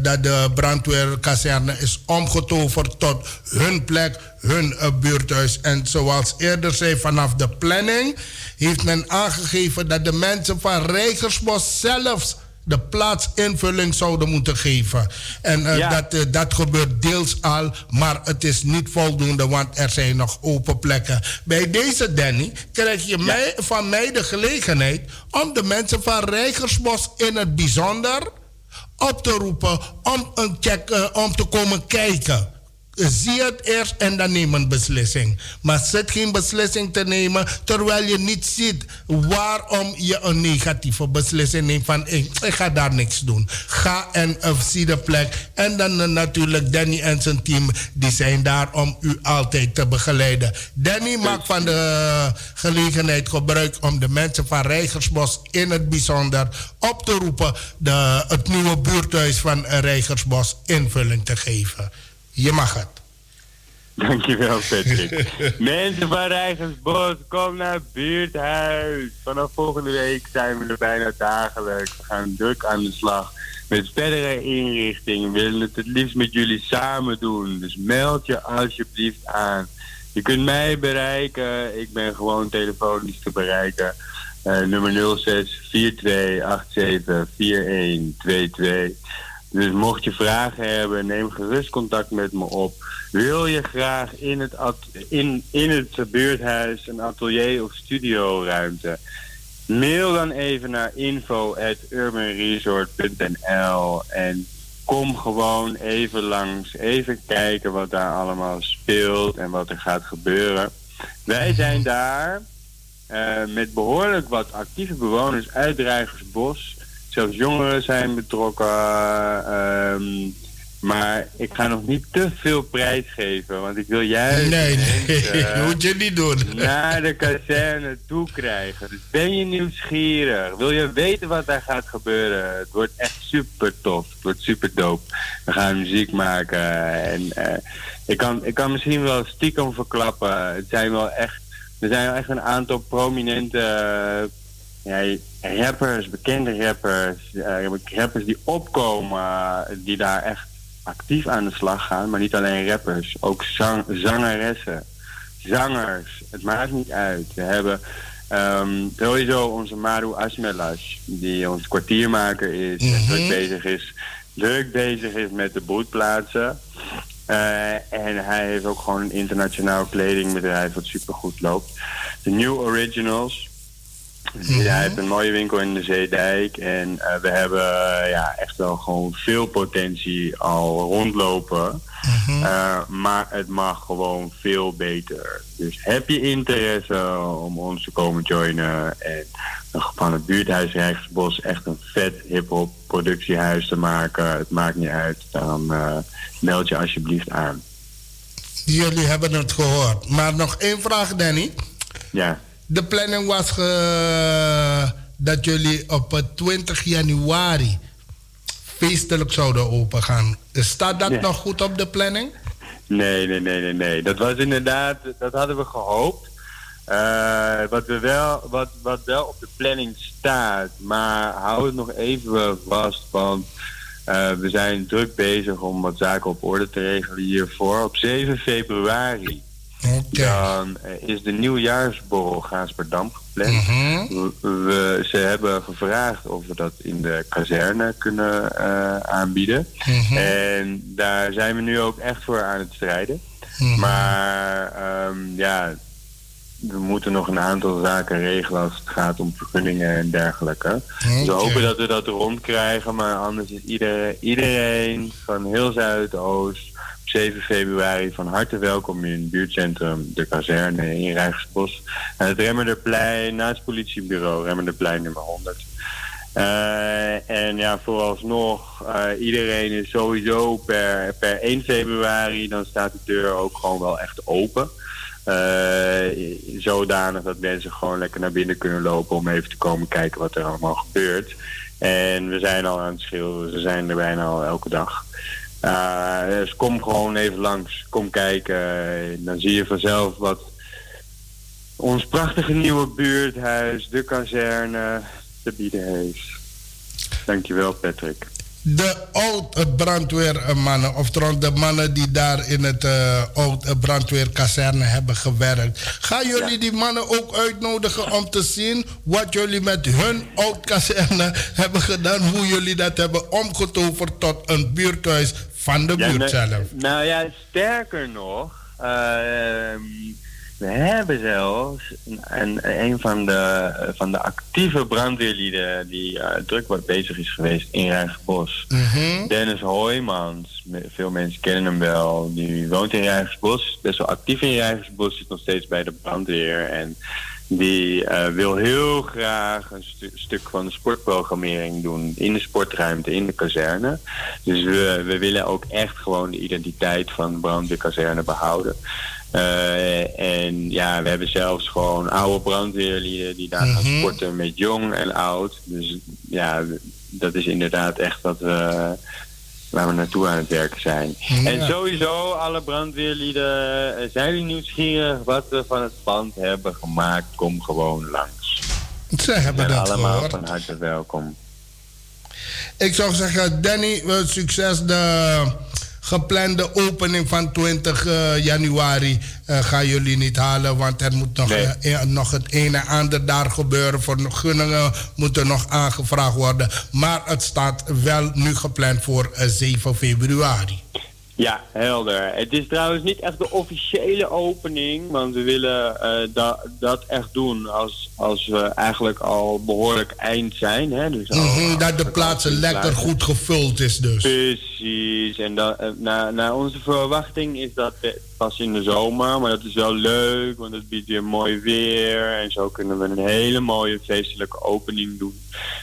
dat de brandweerkazerne is omgetoverd tot hun plek, hun buurthuis. En zoals eerder zei, vanaf de planning heeft men aangegeven dat de mensen van Rijgersbos zelfs de plaatsinvulling zouden moeten geven. En eh, Ja. dat, eh, dat gebeurt deels al, maar het is niet voldoende, want er zijn nog open plekken. Bij deze, Danny, krijg je mij, van mij de gelegenheid om de mensen van Rijgersbos in het bijzonder op te roepen om, een check, eh, om te komen kijken. Zie het eerst en dan neem een beslissing. Maar zit geen beslissing te nemen terwijl je niet ziet waarom je een negatieve beslissing neemt van ik, ik ga daar niks doen. Ga en uh, zie de plek. En dan uh, natuurlijk Danny en zijn team, die zijn daar om u altijd te begeleiden. Danny maakt van de gelegenheid gebruik om de mensen van Rijgersbos in het bijzonder op te roepen de, het nieuwe buurthuis van Rijgersbos invulling te geven. Je mag het. Dankjewel, Patrick. Mensen van Rijgersbos, kom naar het buurthuis. Vanaf volgende week zijn we er bijna dagelijks. We gaan druk aan de slag met verdere inrichting. We willen het het liefst met jullie samen doen. Dus meld je alsjeblieft aan. Je kunt mij bereiken. Ik ben gewoon telefonisch te bereiken. Uh, nummer 06 4287 4122. Dus mocht je vragen hebben, neem gerust contact met me op. Wil je graag in het, in, in het buurthuis een atelier of studioruimte? Mail dan even naar info.urbanresort.nl en kom gewoon even langs, even kijken wat daar allemaal speelt en wat er gaat gebeuren. Wij zijn daar uh, met behoorlijk wat actieve bewoners uit Rijgersbos. Zelfs jongeren zijn betrokken. Um, maar ik ga nog niet te veel prijs geven, want ik wil juist nee, nee, uh, moet je niet doen. naar de kazerne toe krijgen. Dus ben je nieuwsgierig? Wil je weten wat daar gaat gebeuren? Het wordt echt super tof. Het wordt super dope. We gaan muziek maken en uh, ik, kan, ik kan misschien wel stiekem verklappen. Het zijn wel echt, er zijn wel echt een aantal prominente ja, rappers, bekende rappers, uh, rappers die opkomen, die daar echt actief aan de slag gaan. Maar niet alleen rappers, ook zang, zangeressen, zangers. Het maakt niet uit. We hebben Um, sowieso onze Maru Asmelas, die ons kwartiermaker is en Mhm. druk bezig is, druk bezig is met de bootplaatsen. Eh, en hij heeft ook gewoon een internationaal kledingbedrijf wat supergoed loopt. De New Originals. Dus Hij heeft een mooie winkel in de Zeedijk. En eh, we hebben eh, ja, echt wel gewoon veel potentie al rondlopen. Eh, maar het mag gewoon veel beter. Dus heb je interesse om ons te komen joinen en van het buurthuis Rijksbos echt een vet hip-hop productiehuis te maken, het maakt niet uit, dan meld je alsjeblieft aan. Jullie hebben het gehoord. Maar nog één vraag, Danny. Ja. De planning was ge- dat jullie op eh, 20 januari feestelijk zouden opengaan. Staat dat Ja. nog goed op de planning? Nee, nee, nee, nee, nee. Dat was inderdaad, dat hadden we gehoopt. Eh, wat, we wel, wat, wat wel op de planning staat, maar hou het nog even vast, want eh, we zijn druk bezig om wat zaken op orde te regelen hiervoor. Op 7 februari dan eh, is de nieuwjaarsborrel Gaasperdam gepland. we, we- ze hebben gevraagd of we dat in de kazerne kunnen eh, aanbieden. En daar zijn we nu ook echt voor aan het strijden. Maar ehm, ja, we moeten nog een aantal zaken regelen als het gaat om vergunningen en dergelijke. Dus we hopen dat we dat rondkrijgen, maar anders is iedereen, iedereen van heel Zuidoost 7 februari van harte welkom in het buurtcentrum De Kazerne in Rijksbos. Aan het Remmerderplein, naast het politiebureau, Remmerderplein nummer 100. Eh, en ja, vooralsnog, eh, iedereen is sowieso per, per 1 februari, dan staat de deur ook gewoon wel echt open. Eh, zodanig dat mensen gewoon lekker naar binnen kunnen lopen om even te komen kijken wat er allemaal gebeurt. En we zijn al aan het schilderen, ze zijn er bijna al elke dag. Eh, dus kom gewoon even langs, kom kijken. Dan zie je vanzelf wat ons prachtige nieuwe buurthuis, de kazerne, te bieden heeft. Dankjewel Patrick. De oud-brandweermannen, oftewel de mannen die daar in het eh oud-brandweerkazerne hebben gewerkt. Gaan jullie die mannen ook uitnodigen om te zien wat jullie met hun oud-kazerne hebben gedaan? Hoe jullie dat hebben omgetoverd tot een buurthuis van de buurt nou- zelf? Nou ja, sterker nog, ehm, we hebben zelfs een, een, van, de, van de actieve brandweerlieden die eh, druk wat bezig is geweest in Rijksbos. Dennis Hoijmans, veel mensen kennen hem wel, die woont in Rijksbos, best wel actief in Rijksbos, zit nog steeds bij de brandweer en die eh, wil heel graag een stu- stuk van de sportprogrammering doen in de sportruimte, in de kazerne. Dus we, we willen ook echt gewoon de identiteit van de brandweerkazerne behouden. Eh, en ja, we hebben zelfs gewoon oude brandweerlieden die daar gaan sporten met jong en oud. Dus ja, dat is inderdaad echt wat we, waar we naartoe aan het werken zijn. Ja. En sowieso, alle brandweerlieden, eh, zijn jullie nieuwsgierig wat we van het pand hebben gemaakt? Kom gewoon langs. Ze hebben En dat allemaal gehoord. van harte welkom. Ik zou zeggen, Danny, succes. De geplande opening van 20 eh, januari eh, gaan jullie niet halen. Want er moet nog, Nee. eh, nog het een en ander daar gebeuren. Voor gunningen moeten nog aangevraagd worden. Maar het staat wel nu gepland voor eh, 7 februari. Ja, helder. Het is trouwens niet echt de officiële opening, want we willen da- dat echt doen als, als we eigenlijk al behoorlijk eind zijn. Hè? Dus al- Mhm, dat de plaatsen lekker plaatsen. goed gevuld is dus. Precies. En dan, eh, naar, naar onze verwachting is dat pas in de zomer. Maar dat is wel leuk, want het biedt weer mooi weer. En zo kunnen we een hele mooie feestelijke opening doen.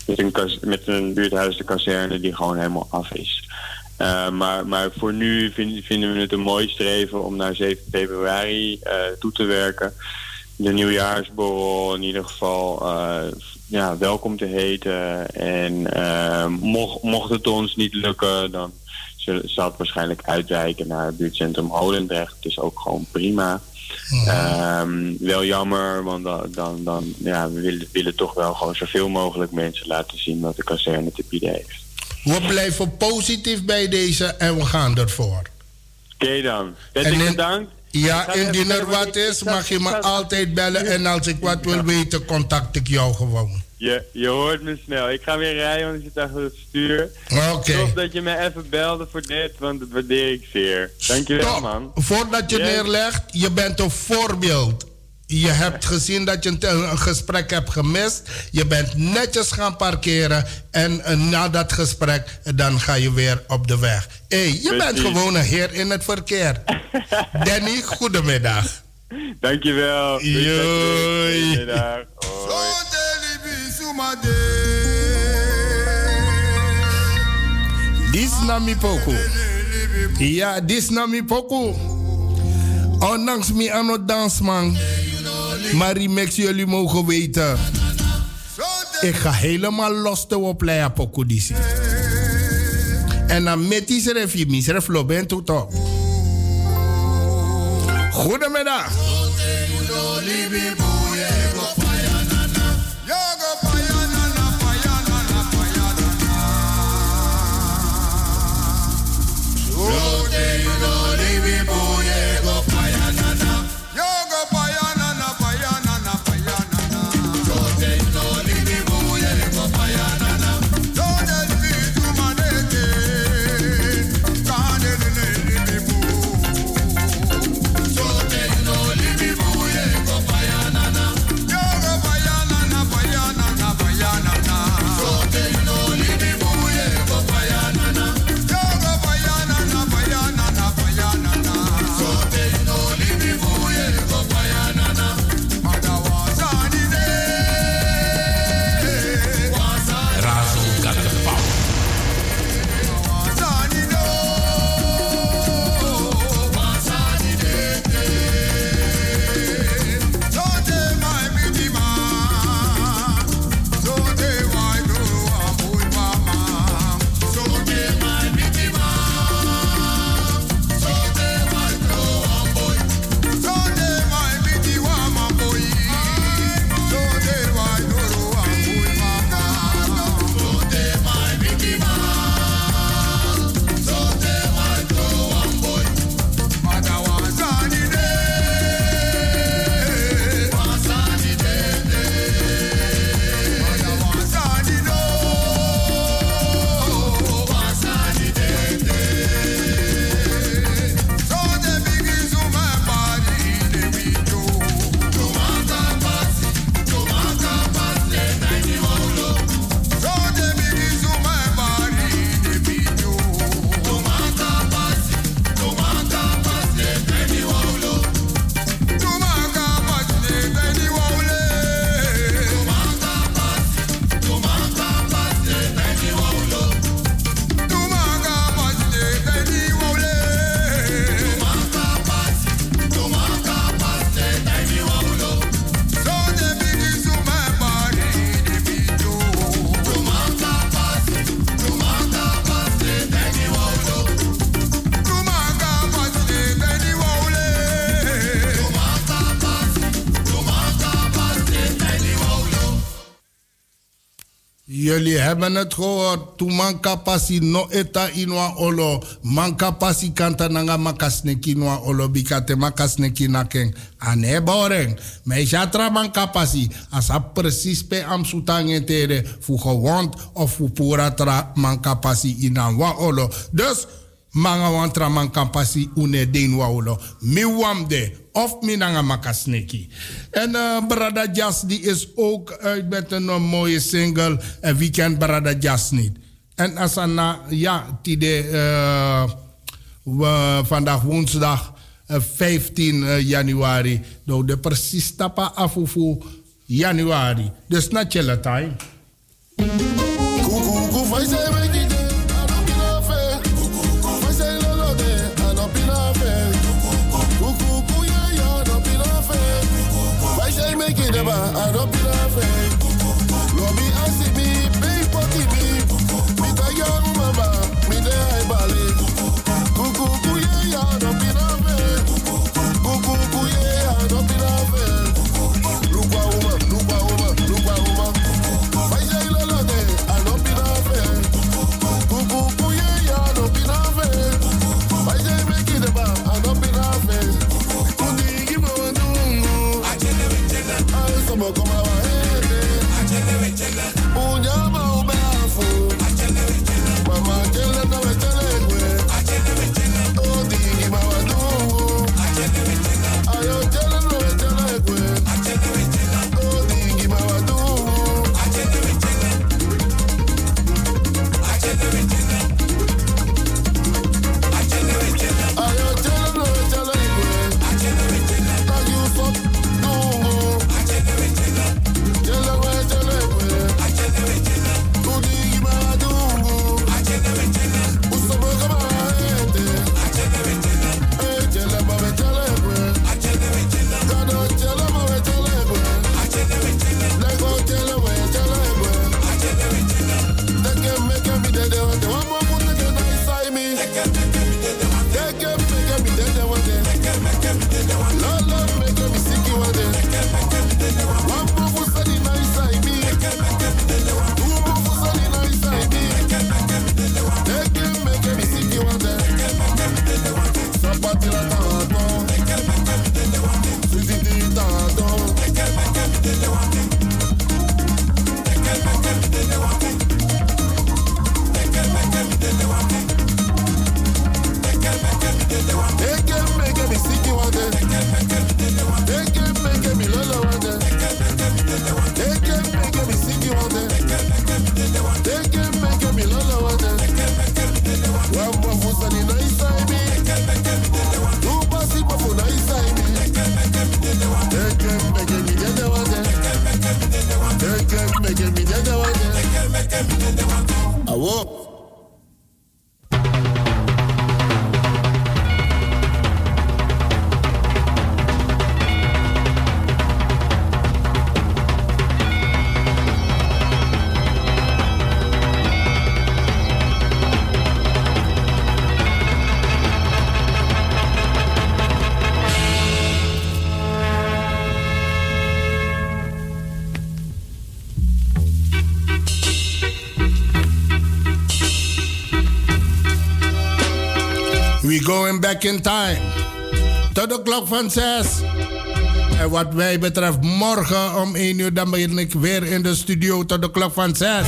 Met een, met een buurthuis de kazerne die gewoon helemaal af is. Eh, maar, maar voor nu vind- vinden we het een mooi streven om naar 7 februari eh, toe te werken. De nieuwjaarsborrel in ieder geval eh, ja, welkom te heten. En mocht, mocht het ons niet lukken, dan zal het waarschijnlijk uitwijken naar het buurtcentrum Holendrecht. Het is ook gewoon prima. Ehm, wel jammer, want dan, dan, dan ja, we willen, willen toch wel gewoon zoveel mogelijk mensen laten zien wat de kazerne te bieden heeft. We blijven positief bij deze en we gaan ervoor. Oké dan. Bedankt. Ja, indien er wat is, mag je me altijd bellen. En als ik wat wil weten, contact ik jou gewoon. Je, je hoort me snel. Ik ga weer rijden, want ik zit achter het stuur. Oké. Okay. dat je me even belde voor dit, want dat waardeer ik zeer. Dankjewel, man. Voordat je neerlegt, je bent een voorbeeld. Je hebt gezien dat je een, gesprek hebt gemist. Je bent netjes gaan parkeren. En uh, na dat gesprek, dan ga je weer op de weg. Hé, hey, je bent gewoon een heer in het verkeer. Danny, goedemiddag. Dankjewel. Joi. Goedemiddag. Dis nami poku. Ja, dis nami poku. Ondanks mi ano dansman. Maar Rimex, jullie mogen weten. Ik ga helemaal los te opleiden pokudisi. En dan met die schrijf je me, schrijf lopen tot op. Goedemiddag. Jullie hebben het gehoord. Tu manka pasi no eta inwa olo. Manka pasi kanta nanga makasneki inwa olo. Bikate makasneki naken. Ane boreng. Me jatra manka pasi. Asa precies pe am tere. Fu gewond of fu pura tra manka pasi inwa olo. Dus manga wantra manka pasi une denwa olo. Mi wamde of Minanga Makasneki. En uh, Brada Jas die is ook uit met een, mooie single. En wie kent Brada Jas niet? En Asana, ja, tide, uh, we, vandaag woensdag uh, 15 uh, januari. Nou, de precies tapa afufu januari. Dus na chille time. Back in time. Tot de klok van 6. En wat mij betreft, morgen om 1 uur, dan ben ik weer in de studio tot de klok van 6.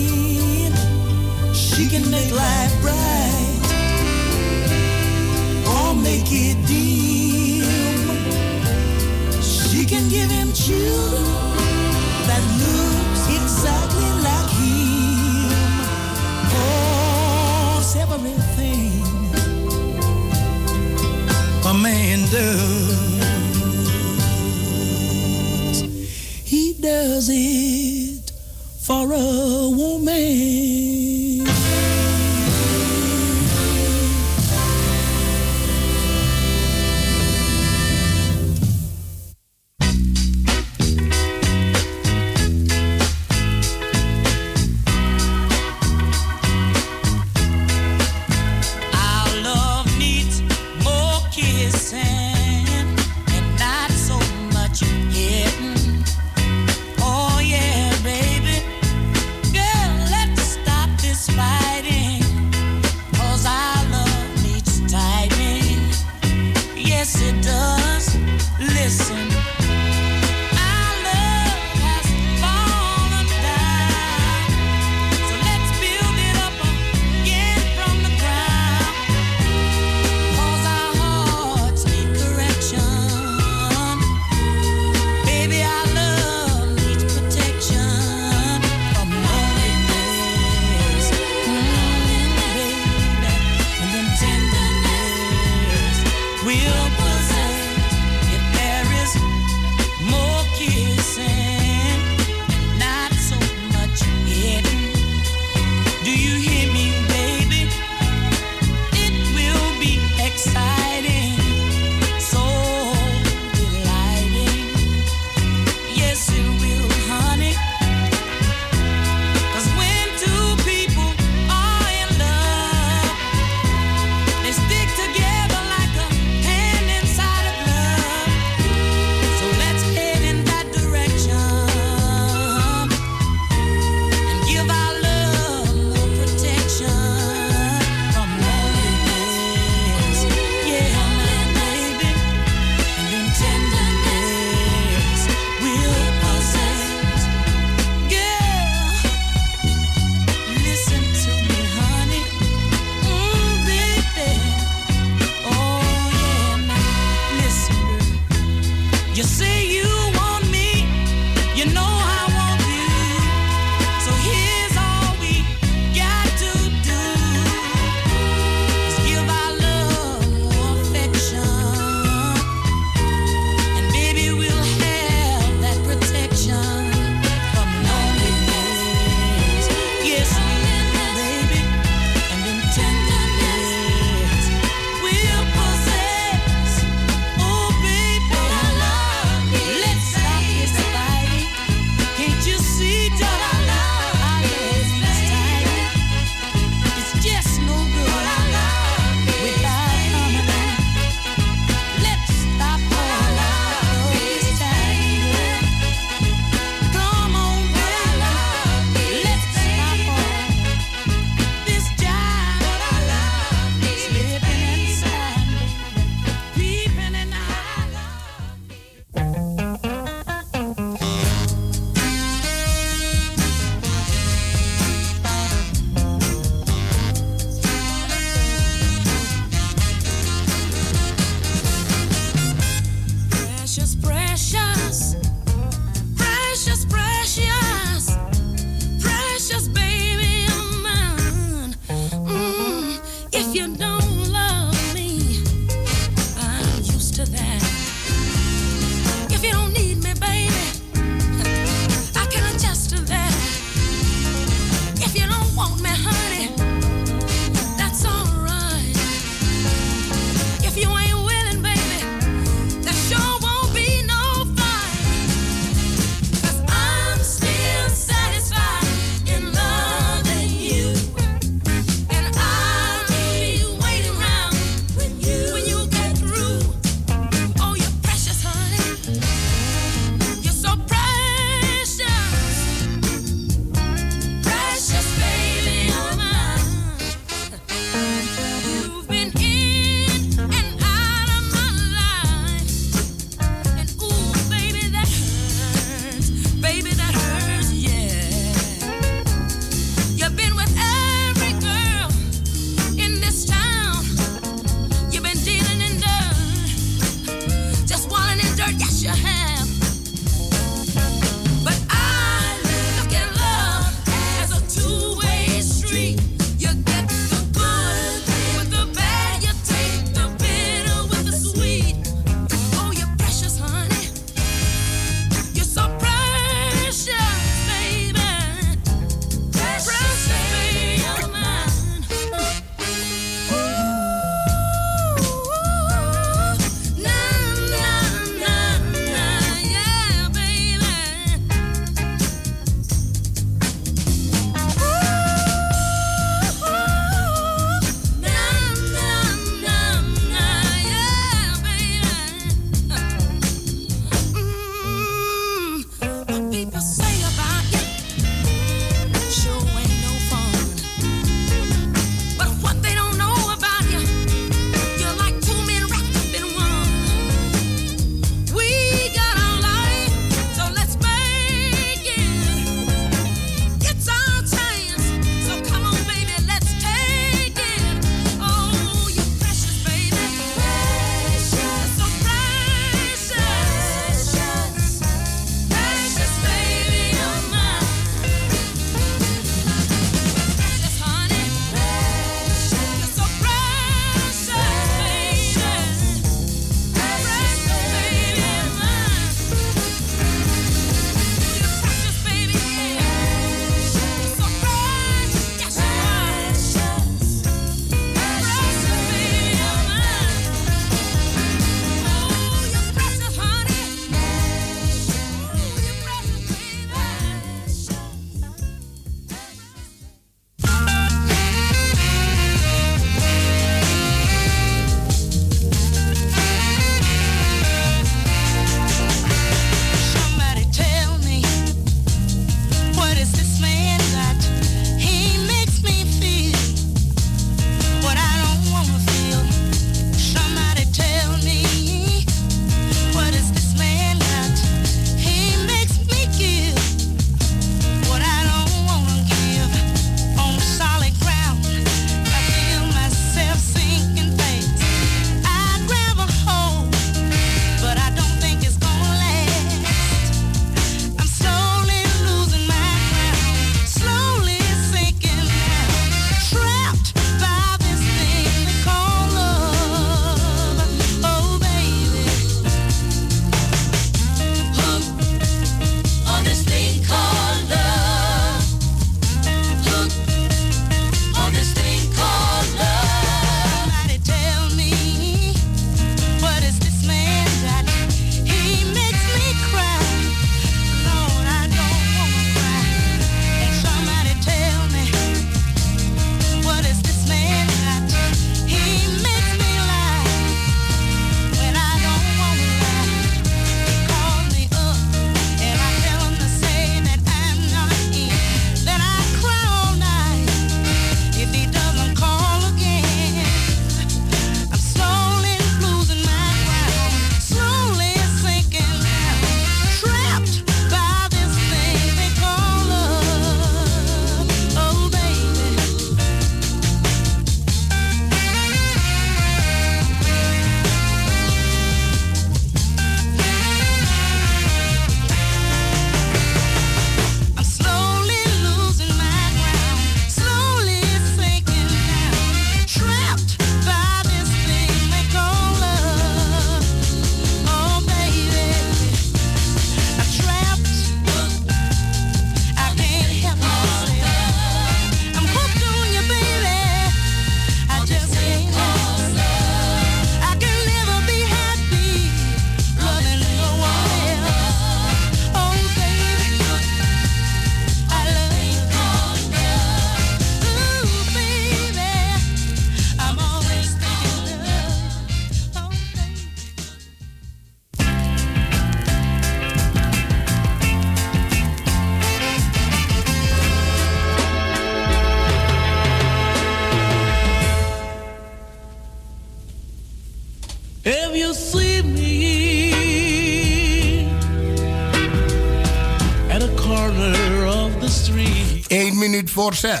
Voor 6.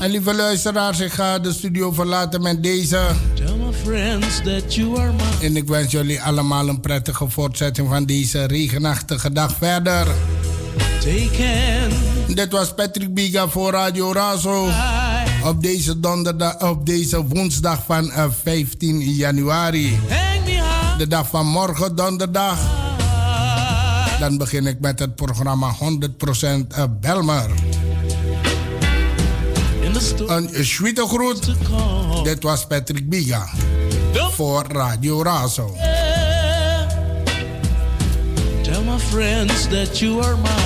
En lieve luisteraars, ik ga de studio verlaten met deze. En ik wens jullie allemaal een prettige voortzetting van deze regenachtige dag verder. Dit was Patrick Biga voor Radio Razo. Op deze, donderdag, op deze woensdag van 15 eh, januari. De dag van morgen, donderdag. Dan begin ik met het programma 100% eh, Belmer. Een sweete groet. Dit was Patrick Biga. Voor Radio Razo. Tell my friends that you are mine.